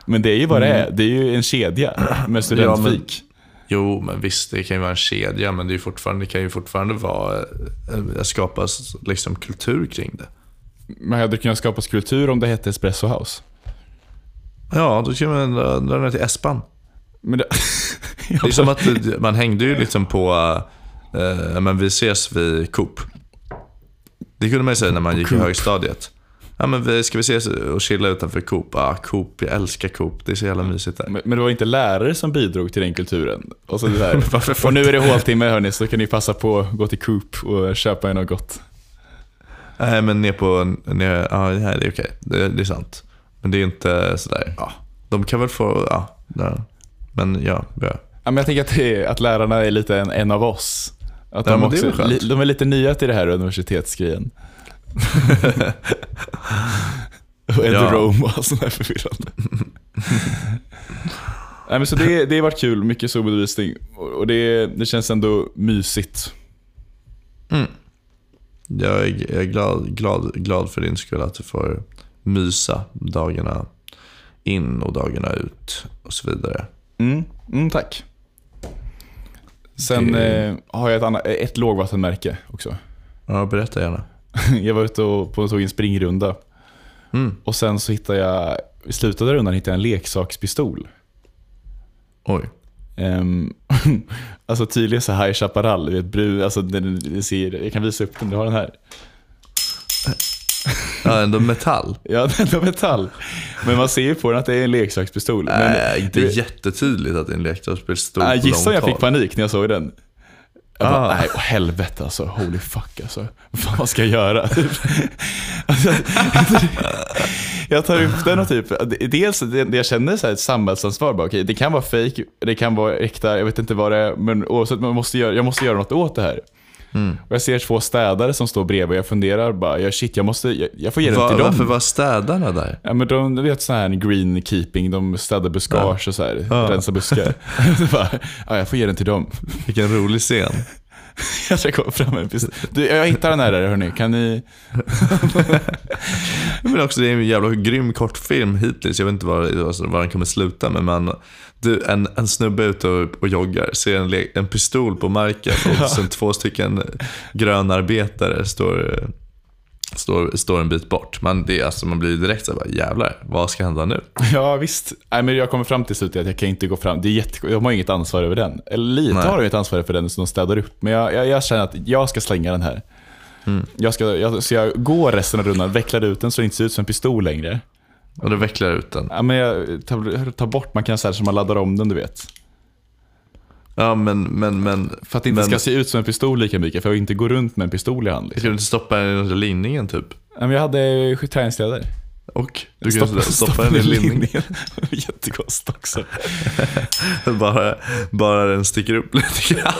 Men det är ju vad det är. Det är ju en kedja med studentfik. Jo, men visst, det kan ju vara en kedja, men det, är fortfarande, det kan ju fortfarande vara, eh, skapas liksom kultur kring det. Man hade kunnat skapas kultur om det hette Espresso House. Ja, då kan man dra ner till Espan. Men det, Det är som att man hängde ju liksom på, eh, men vi ses vid Coop. Det kunde man ju säga när man gick i Coop. högstadiet. Ja men vi, ska vi ses och chilla utanför Coop? Ja, Coop, jag älskar Coop. Det är så jävla mysigt där. men men det var inte lärare som bidrog till den kulturen. Och, så det där. Och nu är det håltimme hörni, så kan ni passa på att gå till Coop och köpa er något gott. Nej men ner på, ner, ja det här är okej. Det, det är sant. Men det är inte sådär, ja. De kan väl få, ja. ja. Men ja, ja. Ja, men jag tänker att, det är, att lärarna är lite en, en av oss. Att Ja, de, är också, skönt. li, de är lite nya till det här universitetsgrejen. och Eduroam och allt sånt där förvirrande. Nej, men så det, det har varit kul, mycket. Och och det, det känns ändå mysigt. Mm. Jag är, jag är glad, glad, glad för din skull att du får mysa dagarna in och dagarna ut och så vidare. Mm, mm, tack. Sen Det- eh, har jag ett, annat, ett lågvattenmärke också. Ja, berätta gärna. Jag var ute och, på, tog en springrunda. Mm. Och sen så hittade jag, i slutet av rundan hittade jag en leksakspistol. Oj. Um, alltså tydligen så High Chaparral, du vet, brun, alltså den, den ser, jag kan visa upp den, du har den här. Ja, ändå metall. Ja, har metall. Men man ser ju på den att det är en leksakspistol. Men, Nej, inte du- jättetydligt att det är en leksakspistol på gissa om jag fick panik när jag såg den. Jag bara, Ah. nej, åh, helvete alltså. Holy fuck alltså. Vad fan vad ska jag göra? alltså, jag tar upp den och typ, dels det jag känner så här ett samhällsansvar. Bara, okej, det kan vara fake, det kan vara äkta, jag vet inte vad det är. Men oavsett, man måste göra, jag måste göra något åt det här. Mm. Och jag ser två städare som står bredvid och jag funderar bara, ja, shit, jag, måste, jag, jag får ge den Va, till dem. varför var städarna där? Ja men de, du vet sån här greenkeeping, de städar buskage och så här, Ja. rensar buskar. Bara, ja, jag får ge den till dem. Vilken rolig scen. Jag ska komma fram med en pistol. Du, jag hittar den här där hörni, kan ni? Men också det är en jävla grym kortfilm hittills. Jag vet inte var, alltså, var den kommer sluta. Men du, en, en snubbe är ute och, och joggar, ser en, en pistol på marken och sen två stycken grönarbetare står, står, står en bit bort. Man, det, alltså, man blir direkt såhär, jävlar, vad ska hända nu? Ja visst. Nej, men jag kommer fram till slutet att jag kan inte gå fram. Det är jätte... De har inget ansvar över den. Eller lite Nej. har de ett ansvar för den som de städar upp. Men jag, jag, jag känner att jag ska slänga den här. Mm. Jag ska, jag, så jag går resten av rundan, vecklar ut den så det inte ser ut som en pistol längre. Och då vecklar ut den. Ja, men jag tar, tar bort, man kan säga så man laddar om den du vet. Ja, men, men, men, För att det inte men ska se ut som en pistol lika mycket, för jag inte gå runt med en pistol i hand. Liksom. ska du inte stoppa den under linningen typ? Ja, men jag hade träningskläder. Och du kan stoppa, stoppa den i linningen. Jättekost också. bara, bara den sticker upp lite grann.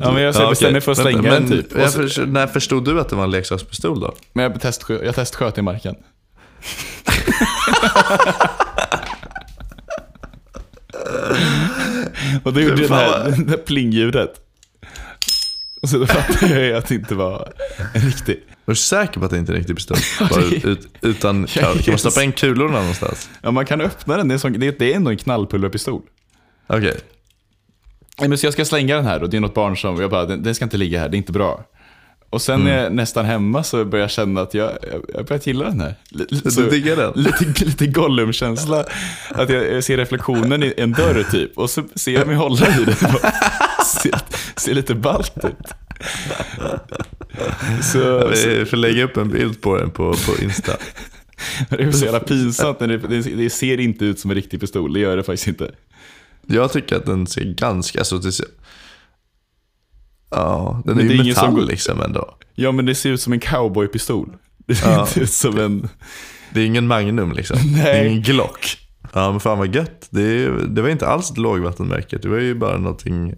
Ja, men jag ska Ja, bestämma mig för att slänga men den typ. Så, förstod, när förstod du att det var en leksakspistol då? men jag, testskö, jag testsköt i marken. Och då gjorde Fan, här, det plingljudet. Och så då fattade jag att det inte var en riktig. Är du säker på att det inte är en riktig pistol? Det- ut, utan, kan, man stoppa in kulorna någonstans? Ja, man kan öppna den, det är, sån, det, det är ändå en knallpulverpistol. Okej. Nej, men så jag ska slänga den här och det är något barn som, jag bara, den, den ska inte ligga här, det är inte bra. Och sen när jag är nästan hemma så börjar jag känna att jag, jag, jag börjar gilla den här. L- Du så- diggar den? Lite, lite Gollum-känsla. Att jag, jag ser reflektionen i en dörr typ och så ser jag mig hålla i den. Ser, ser lite ballt ut. Så, Vi får lägga upp en bild på den på, på Insta. det är så jävla pinsamt. När det, det ser inte ut som en riktig pistol, det gör det faktiskt inte. Jag tycker att den ser ganska... Alltså, det ser, ja, den är Men det ju är metall som liksom ändå. Ja men det ser ut som en cowboypistol. Det ser Ja. inte ut som en... Det är ingen Magnum liksom. Det Nej. är ingen Glock. Ja men fan vad gött. Det, det var inte alls ett lågvattenmärke. Det var ju bara någonting Nej,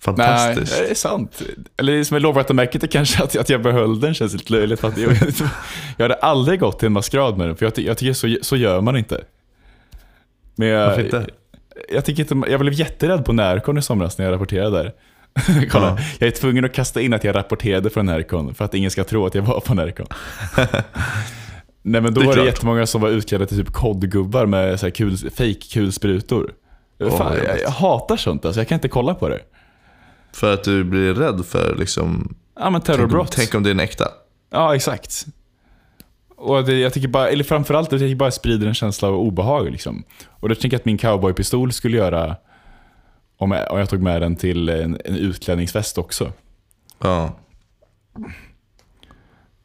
fantastiskt. det är sant. Eller det som är lågvattenmärket är kanske att, att jag behöll den känns lite löjligt. Att jag, jag hade aldrig gått till en maskerad med den, för jag, jag tycker så, så gör man inte. Men jag, Varför inte? Jag, tycker inte, jag blev jätterädd på Närcon i somras när jag rapporterade där. Kolla, Ja. Jag är tvungen att kasta in att jag rapporterade från Närcon för att ingen ska tro att jag var på Närcon. Nej men då Det var det klart. jättemånga som var utklädda till typ kodgubbar med så här kul, fake kulsprutor. Åh, Fan, jag, jag hatar sånt alltså, jag kan inte kolla på det. För att du blir rädd för liksom... Ja men Tänk terrorbrott. tänk om det är en äkta. Ja, exakt. Och det, jag tycker bara, eller framförallt, jag tycker bara sprider en känsla av obehag. Liksom. Och då tänker jag att min cowboypistol skulle göra om jag, om jag tog med den till en, en utklädningsfest också. Ja.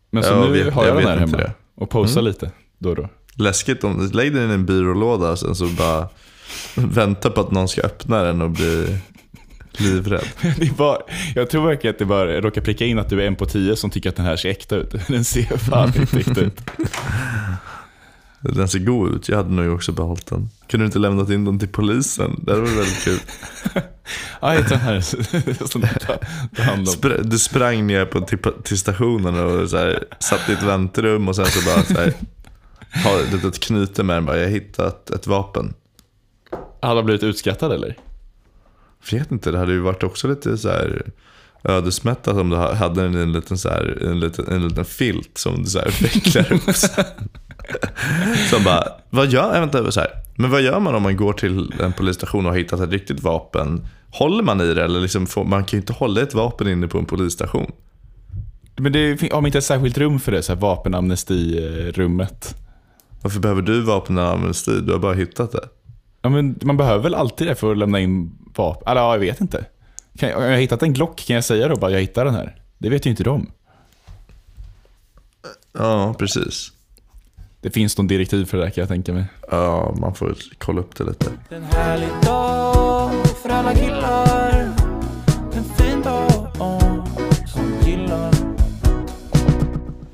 Men så Jag nu vet- har jag jag, den här hemma det. Mm. och posar lite då och då. Läskigt om lägg den i en byrålåda och sen så bara vänta på att någon ska öppna den och bli livrädd. Det bara, jag tror verkligen att det bara råkar pricka in att du är en på tio som tycker att den här ser äkta ut. Den ser fan inte äkta ut. Den ser god ut. Jag hade nog också behållit den. Kunde du inte lämnat in den till polisen? Det hade varit väldigt kul. Ja, jag tar den här. Som du tar- tar hand om. Spr- du sprang ner på, till, till stationen och så här, satt i ett väntrum och sen så bara så här, har ett litet knyte med den. Bara, jag har hittat ett vapen. Han blivit utskrattad eller? vet inte, det hade ju varit också lite så här ödesmättat om du ha- hade en, en, liten, så här, en, liten, en liten filt som du så här vecklar upp. Som bara, vad gör, vänta, så här, men vad gör man om man går till en polisstation och har hittat ett riktigt vapen? Håller man i det eller liksom får, man kan ju inte hålla ett vapen inne på en polisstation. Men det har man inte ett särskilt rum för det? Så här vapenamnestirummet. Varför behöver du vapenamnesti? Du har bara hittat det. Ja, men man behöver väl alltid det för att lämna in vapen? Eller ja, jag vet inte. Kan jag, om jag har hittat en Glock, kan jag säga då bara jag hittar den här? Det vet ju inte de. Ja, precis. Det finns någon direktiv för det där kan jag tänka mig. Ja, man får kolla upp det lite. En härlig dag för alla killar En fin dag som gillar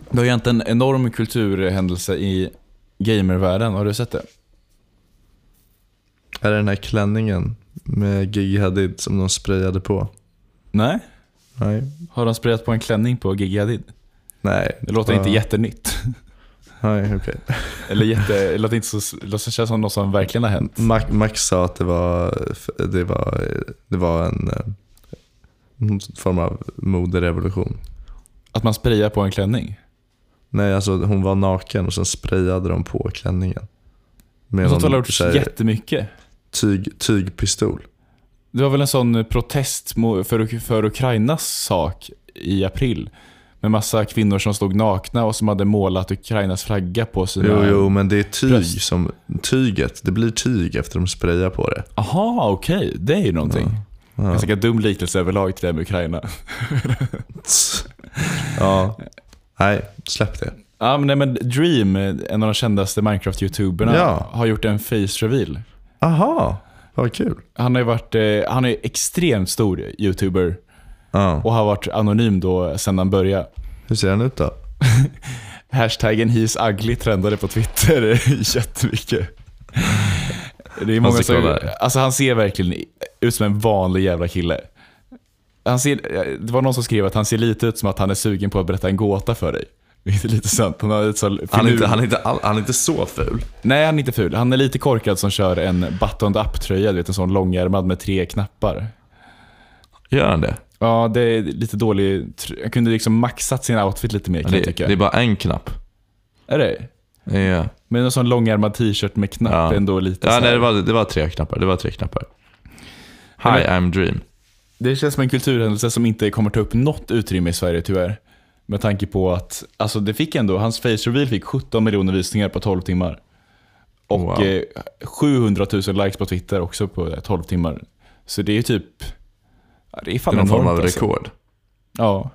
Det har ju hänt en enorm kulturhändelse i gamervärlden. Har du sett det? Är det den här klänningen med Gigi Hadid som de sprayade på? Nej. Nej. Har de sprayat på en klänning på Gigi Hadid? Nej. Det låter inte jättenytt. Nej, okej. Eller jätte, det låter inte så, låter känns som något som verkligen har hänt. Max, Max sa att det var, det var, det var en, eh, en form av moderevolution. Att man sprayar på en klänning. Nej, alltså hon var naken och sen sprayade de på klänningen. Med Sånt har gjorts här jättemycket. Tyg, tygpistol. Det var väl en sån protest för, för Ukrainas sak i april. Med massa kvinnor som stod nakna och som hade målat Ukrainas flagga på sina... Jo, jo, men det är tyg bröst. som, tyget, det blir tyg efter de sprayar på det. Aha, okej. Det är ju någonting. Ja. Ganska dum liknelse överlag till det här med Ukraina. Ja. Nej, släpp det. Ja, men, nej, men Dream, en av de kändaste Minecraft-youtuberna, Ja. har gjort en face reveal. Aha, vad kul. Han har varit, eh, han är extremt stor youtuber Ja. och har varit anonym då sedan han började. Hur ser den ut då? Hashtaggen ugly trendade på Twitter jättemycket. Det är många som, kolla. alltså han ser verkligen ut som en vanlig jävla kille. Han ser, det var någon som skrev att han ser lite ut som att han är sugen på att berätta en gåta för dig. Vilket är lite sant. Han ett så Han är, inte, han, är inte all, han är inte så ful. Nej, han är inte ful. Han är lite korkad som kör en buttoned up-tröja, du vet en sån långärmad med tre knappar. Gör han det? Ja, det är lite dålig. Jag kunde liksom maxat sin outfit lite mer kan jag Det, tycka. det är bara en knapp. Är det? Ja, Men en sån långärmad t-shirt med knapp Ja. är ändå lite ja nej, det, var, det var tre knappar. Det var tre knappar. Hi, I'm Dream. Det känns som en kulturhändelse som inte kommer ta upp något utrymme i Sverige tyvärr. Med tanke på att, alltså det fick ändå, hans face reveal fick 17 miljoner visningar på 12 timmar. Och Wow. eh, 700 000 likes på Twitter också på eh, 12 timmar. Så det är ju typ, det är Det fan är någon form av alltså. rekord. Ja.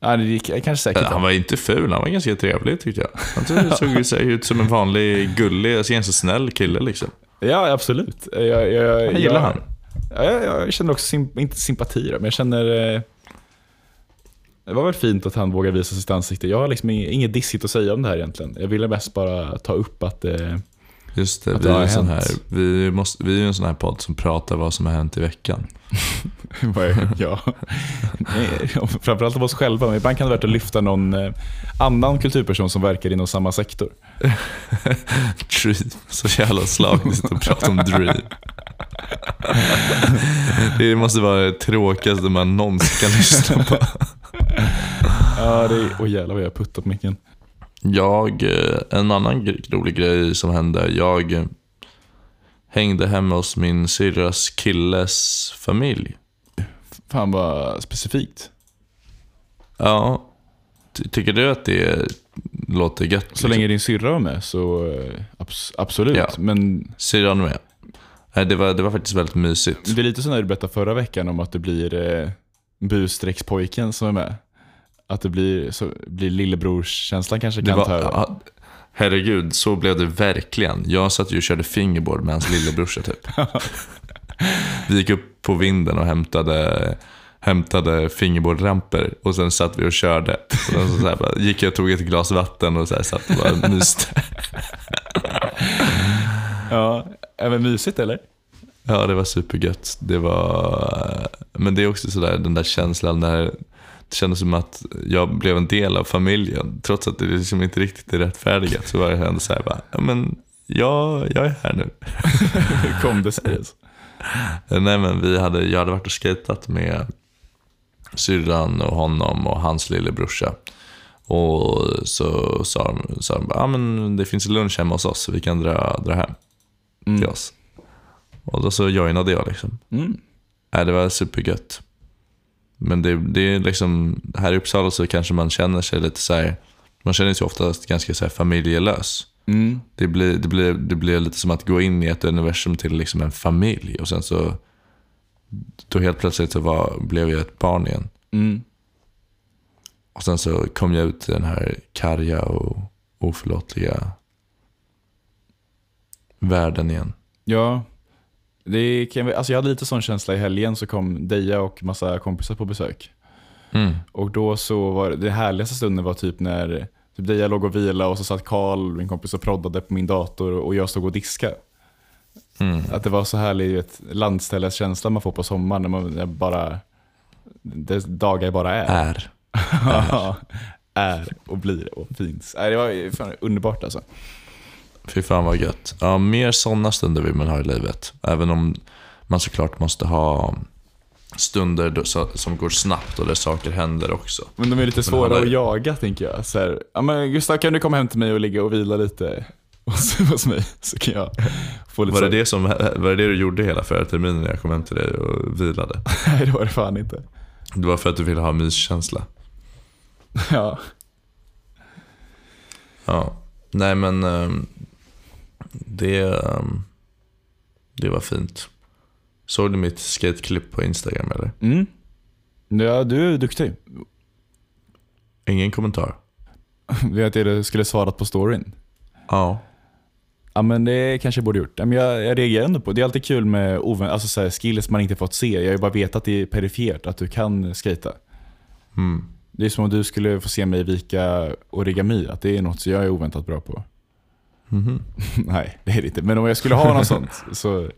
ja, det är kanske säkert. Han var inte ful, han var ganska trevlig tyckte jag. Han såg- ju sig ut som en vanlig, gullig, alltså ganska snäll kille liksom. Ja, absolut. Jag, jag, jag, gillar jag, han. Ja, jag, jag känner också, sim, inte sympati då, men jag känner... Det var väl fint att han vågade visa sitt ansikte. Jag har liksom inget, dissigt att säga om det här egentligen. Jag ville mest bara ta upp att... Eh, Just det, Att vi det är, en sån här, vi, måste, vi är en sån här podd som pratar vad som har hänt i veckan. ja. Nej, Framförallt om oss själva, men ibland kan det vara värt att lyfta någon eh, annan kulturperson som verkar inom samma sektor. Dream, så jävla slagigt att prata om Dream. Det måste vara det tråkigaste man någonsin kan lyssna på. Ja, det är... Åh jävlar vad jag puttar på micken. Jag, eh, en annan rolig grej som hände. Jag hängde hemma hos min syrras killes familj. Fan vad specifikt. Ja, ty- tycker du att det låter gött? Så länge din syrra var med så eh, abs- absolut. Ja. Men Syrran med? Det var, det var faktiskt väldigt mysigt. Det är lite som när du berättade förra veckan om att det blir eh, busstreckspojken som är med. Att det blir, så, blir lillebrors-känslan kanske kan var, ta över. ja, herregud, så blev det verkligen. Jag satt ju och körde fingerboard med hans lillebrorsa typ. Vi gick upp på vinden och hämtade, hämtade fingerboardramper och sen satt vi och körde. Och sen så så bara, gick jag och tog ett glas vatten och så här satt och bara myste. Ja, även mysigt eller? Ja, det var supergött. Det var... Men det är också sådär, den där känslan när det kändes som att jag blev en del av familjen. Trots att det liksom inte riktigt är rättfärdigat så var jag ändå såhär bara, ja men jag, jag är här nu. Hur kom det sig? Nej men vi hade, jag hade varit och skatat med syrran och honom och hans lillebrorsa. Och så sa de, sa de bara, ah, men det finns lunch hemma hos oss så vi kan dra, dra hem till oss. Och då så joinade jag liksom. Mm. Nej, det var supergött. Men det, det är liksom, här i Uppsala så kanske man känner sig lite så här, man känner sig oftast ganska så här familjelös. Mm. Det blir, det, blir, det blir lite som att gå in i ett universum till liksom en familj och sen så, då helt plötsligt så var, blev jag ett barn igen. Mm. Och sen så kom jag ut i den här karga och oförlåtliga världen igen. Ja. Det kan, alltså jag hade lite sån känsla i helgen så kom Deja och massa kompisar på besök. Och då så var det, härligaste stunden var typ när typ Deja låg och vila och så satt Karl, min kompis, och proddade på min dator och jag stod och diskade. Mm. Att det var så härlig vet, landställeskänsla man får på sommaren när man bara, det dagar bara är. Är. Ja, är och blir och finns. Det var underbart alltså. Fy fan vad gött. Ja, mer sådana stunder vill man ha i livet. Även om man såklart måste ha stunder då, så, som går snabbt och där saker händer också. Men de är lite svåra hade- att jaga tänker jag. Så här, ja, men Gustav kan du komma hem till mig och ligga och vila lite hos, mig? Så kan jag få lite Var det det, som, var det det du gjorde hela förra terminen när jag kom hem till dig och vilade? Nej det var det fan inte. Det var för att du ville ha myskänsla. Ja. Ja. Nej men ehm, det, ehm, det var fint. Såg du mitt skateklipp på Instagram eller? Mm. ja, du är duktig. Ingen kommentar? Vet att du skulle svarat på storyn. Ja. Ja men det kanske jag borde gjort. Men jag, jag reagerar ändå på det. är alltid kul med ovän, alltså så här, skills man inte fått se. Jag har ju bara vetat det är perifert att du kan skata. Mm. Det är som om du skulle få se mig vika origami, att det är något som jag är oväntat bra på. Mhm. Nej, det är det inte. Men om jag skulle ha något sånt så...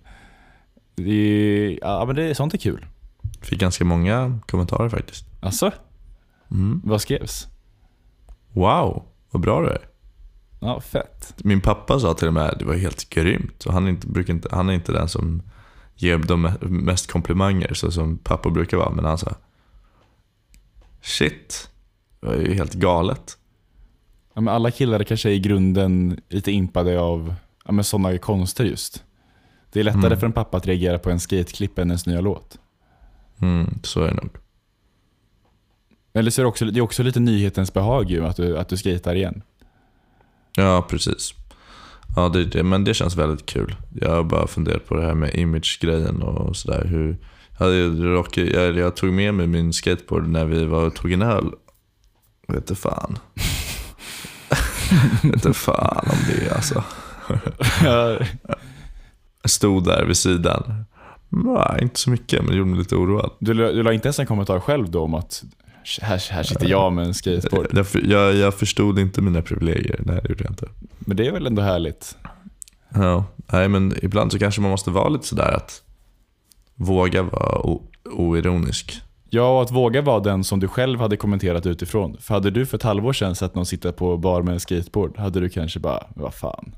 Det är, ja men det, sånt är kul. Fick ganska många kommentarer faktiskt. Alltså, Mm. vad skrevs? Wow, vad bra du är. Ja, fett. Min pappa sa till och med att det var helt grymt. Och han, är inte, brukar inte, han är inte den som ger de me- mest komplimanger så som pappa brukar vara. Men han sa Shit, det var ju helt galet. Ja, men alla killar kanske är i grunden lite impade av ja, sådana konster just. Det är lättare Mm. för en pappa att reagera på en skateklipp än ens nya låt. Mm, så är det nog. Eller så är det också, det är också lite nyhetens behag ju, att du, att du skater igen. Ja, precis. Ja, det, det, men det känns väldigt kul. Jag har bara funderat på det här med image-grejen och sådär. Hur, jag, rock, jag, jag tog med mig min skateboard när vi var och tog en öl. Jag vet inte fan. Vet inte fan om det alltså. Jag stod där vid sidan. Nej, inte så mycket, men det gjorde mig lite oroad. Du, du la inte ens en kommentar själv då om att här, här sitter jag med en skateboard. Jag, jag, jag förstod inte mina privilegier. Nej, det gjorde jag inte. Men det är väl ändå härligt? Ja, nej men ibland så kanske man måste vara lite sådär att våga vara oironisk. Ja, och att våga vara den som du själv hade kommenterat utifrån. För hade du för ett halvår sedan sett någon sitta på bar med en skateboard, hade du kanske bara, vad fan.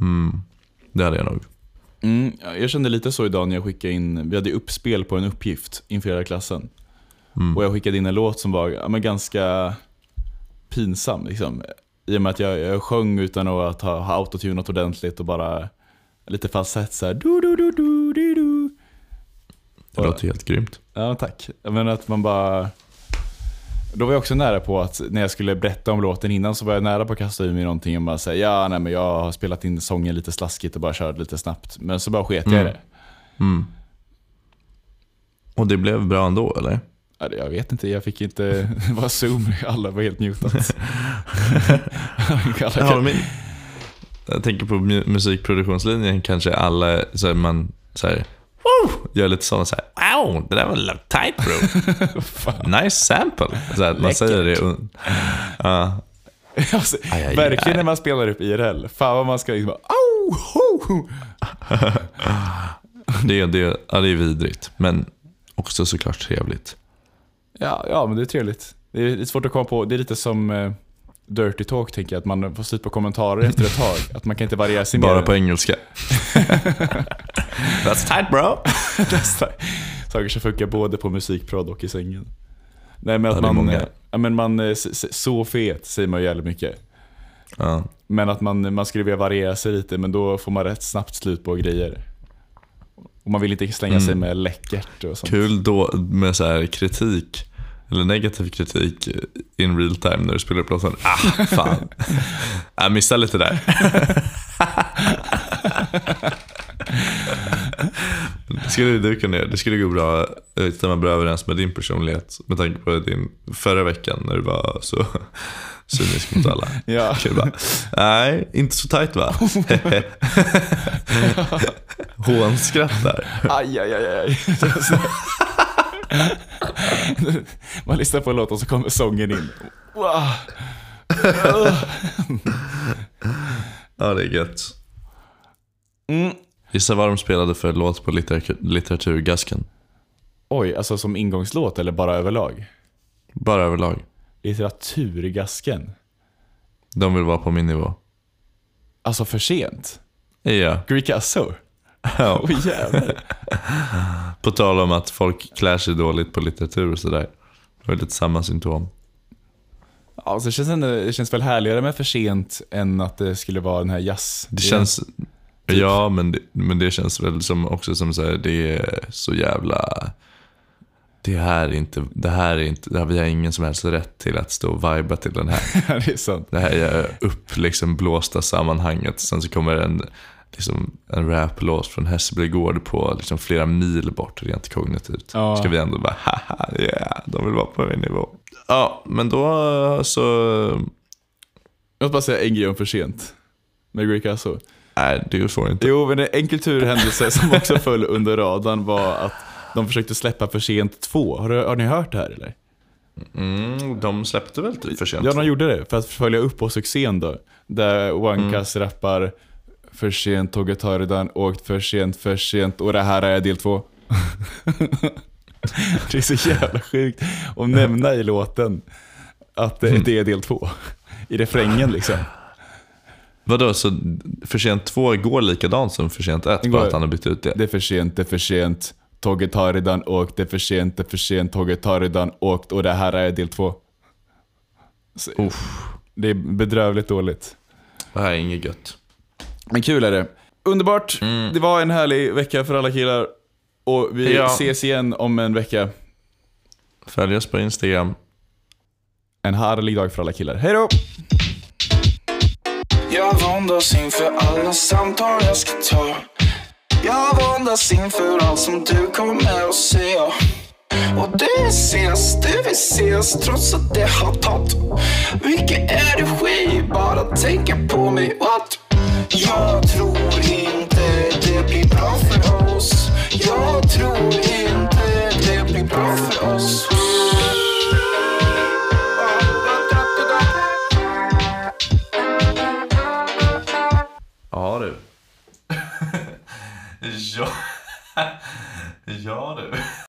Mm, det hade jag nog. Mm, ja, jag kände lite så idag när jag skickade in, vi hade uppspel på en uppgift inför hela klassen. Mm. Och jag skickade in en låt som var ja, men ganska pinsam. Liksom. I och med att jag, jag sjöng utan att ha, ha autotunat ordentligt och bara lite falsett såhär. Du, du, du, du, du, du. Det låter helt grymt. Ja, tack. Men att man bara... Då var jag också nära på att när jag skulle berätta om låten innan så var jag nära på att kasta ur mig någonting och bara säga ja, nej men jag har spelat in sången lite slaskigt och bara kört lite snabbt. Men så bara sket jag i Mm. det. Mm. Och det blev bra ändå eller? Jag vet inte, jag fick inte... Det var zoom, alla var helt mutat. Ja, men, jag tänker på mu- musikproduktionslinjen kanske alla, så här, man så här, Woo! gör lite sådana så här, wow, det där var tight bro. nice sample. Så här, man säger det. Ja, alltså, Aj, aj, verkligen aj. när man spelar upp IRL. Fan vad man ska liksom. Au, ho! det, det, ja, det är vidrigt, men också såklart trevligt. Ja, ja, men det är trevligt. Det är lite svårt att komma på. Det är lite som eh, Dirty Talk, tänker jag. Att man får slut på kommentarer efter ett tag. Att man kan inte variera sig Bara mer. på engelska. That's tight bro. Nästa. Saker som funkar både på musikprod och i sängen. Nej men att man, eh, ja, men man, eh, så fet säger man ju jävligt mycket. Ja. Men att man, man skulle vilja variera sig lite, men då får man rätt snabbt slut på grejer. Och man vill inte slänga sig med läckert och sånt. Kul då med så här kritik, eller negativ kritik in real time när du spelar upp låten. Ah, fan. Jag missade lite där. Det skulle du kunna göra. Det skulle gå bra, stämma bra överens med din personlighet. Med tanke på din förra veckan när du var så cynisk mot alla. Ja. Bara, nej, inte så tajt va? Hånskrattar. Aj, aj, aj, aj. Man lyssnar på en låt och så kommer sången in. Wow. Ja, det är gött. Mm. Gissa vad de spelade för låt på litteratur, litteraturgasken. Oj, alltså som ingångslåt eller bara överlag? Bara överlag. Litteraturgasken. De vill vara på min nivå. Alltså för sent. Ja. Greek Asso. Ja. Jävlar. På tal om att folk klär sig dåligt på litteratur och sådär. Det var lite samma symptom. Alltså, det, känns ändå, det känns väl härligare med för sent än att det skulle vara den här jazz. Det känns... Ja, men det, men det känns väl som också som så här, det är så jävla... Det här är inte, det här är inte, det här, vi har ingen som helst rätt till att stå och viba till den här. det är sant. Det här är upp liksom blåsta sammanhanget. Sen så kommer en, liksom, en raplåt från Hässelby gård på liksom, flera mil bort rent kognitivt. Ja. Ska vi ändå bara haha, yeah, de vill vara på min nivå. Ja, men då så... Jag måste bara säga en grej om för sent. Med Greek Asso. Nej, det får inte. Jo, men en kulturhändelse som också föll under radarn var att de försökte släppa för sent 2. Har, du- har ni hört det här eller? Mm, de släppte väl typ för sent? Ja, de gjorde det för att följa upp på succén då. Där Wankas rappar för sent, tåget har redan åkt för sent, för sent och det här är del två. det är så jävla sjukt att nämna i låten att det, det är del två. I refrängen liksom. Vadå, så för sent 2 går likadant som för sent 1? Det Bara att han har bytt ut det? Det är för sent, det är för sent. Tåget har redan åkt, det är för sent, det är för sent. Tåget har redan åkt och det här är del två. Så, det är bedrövligt dåligt. det här är inget gött. Men kul är det. Underbart. Det var en härlig vecka för alla killar. Och vi Ja. ses igen om en vecka. Följ oss på Instagram. En härlig dag för alla killar. Hej då! Jag våndas inför alla samtal jag ska ta Jag våndas inför allt som du kommer att säga Och det ses, det vill ses trots att det har tagit Mycket energi bara tänka på mig what Jag tror inte det blir bra för oss Jag tror inte det blir bra för oss Ja du. ja. ja du.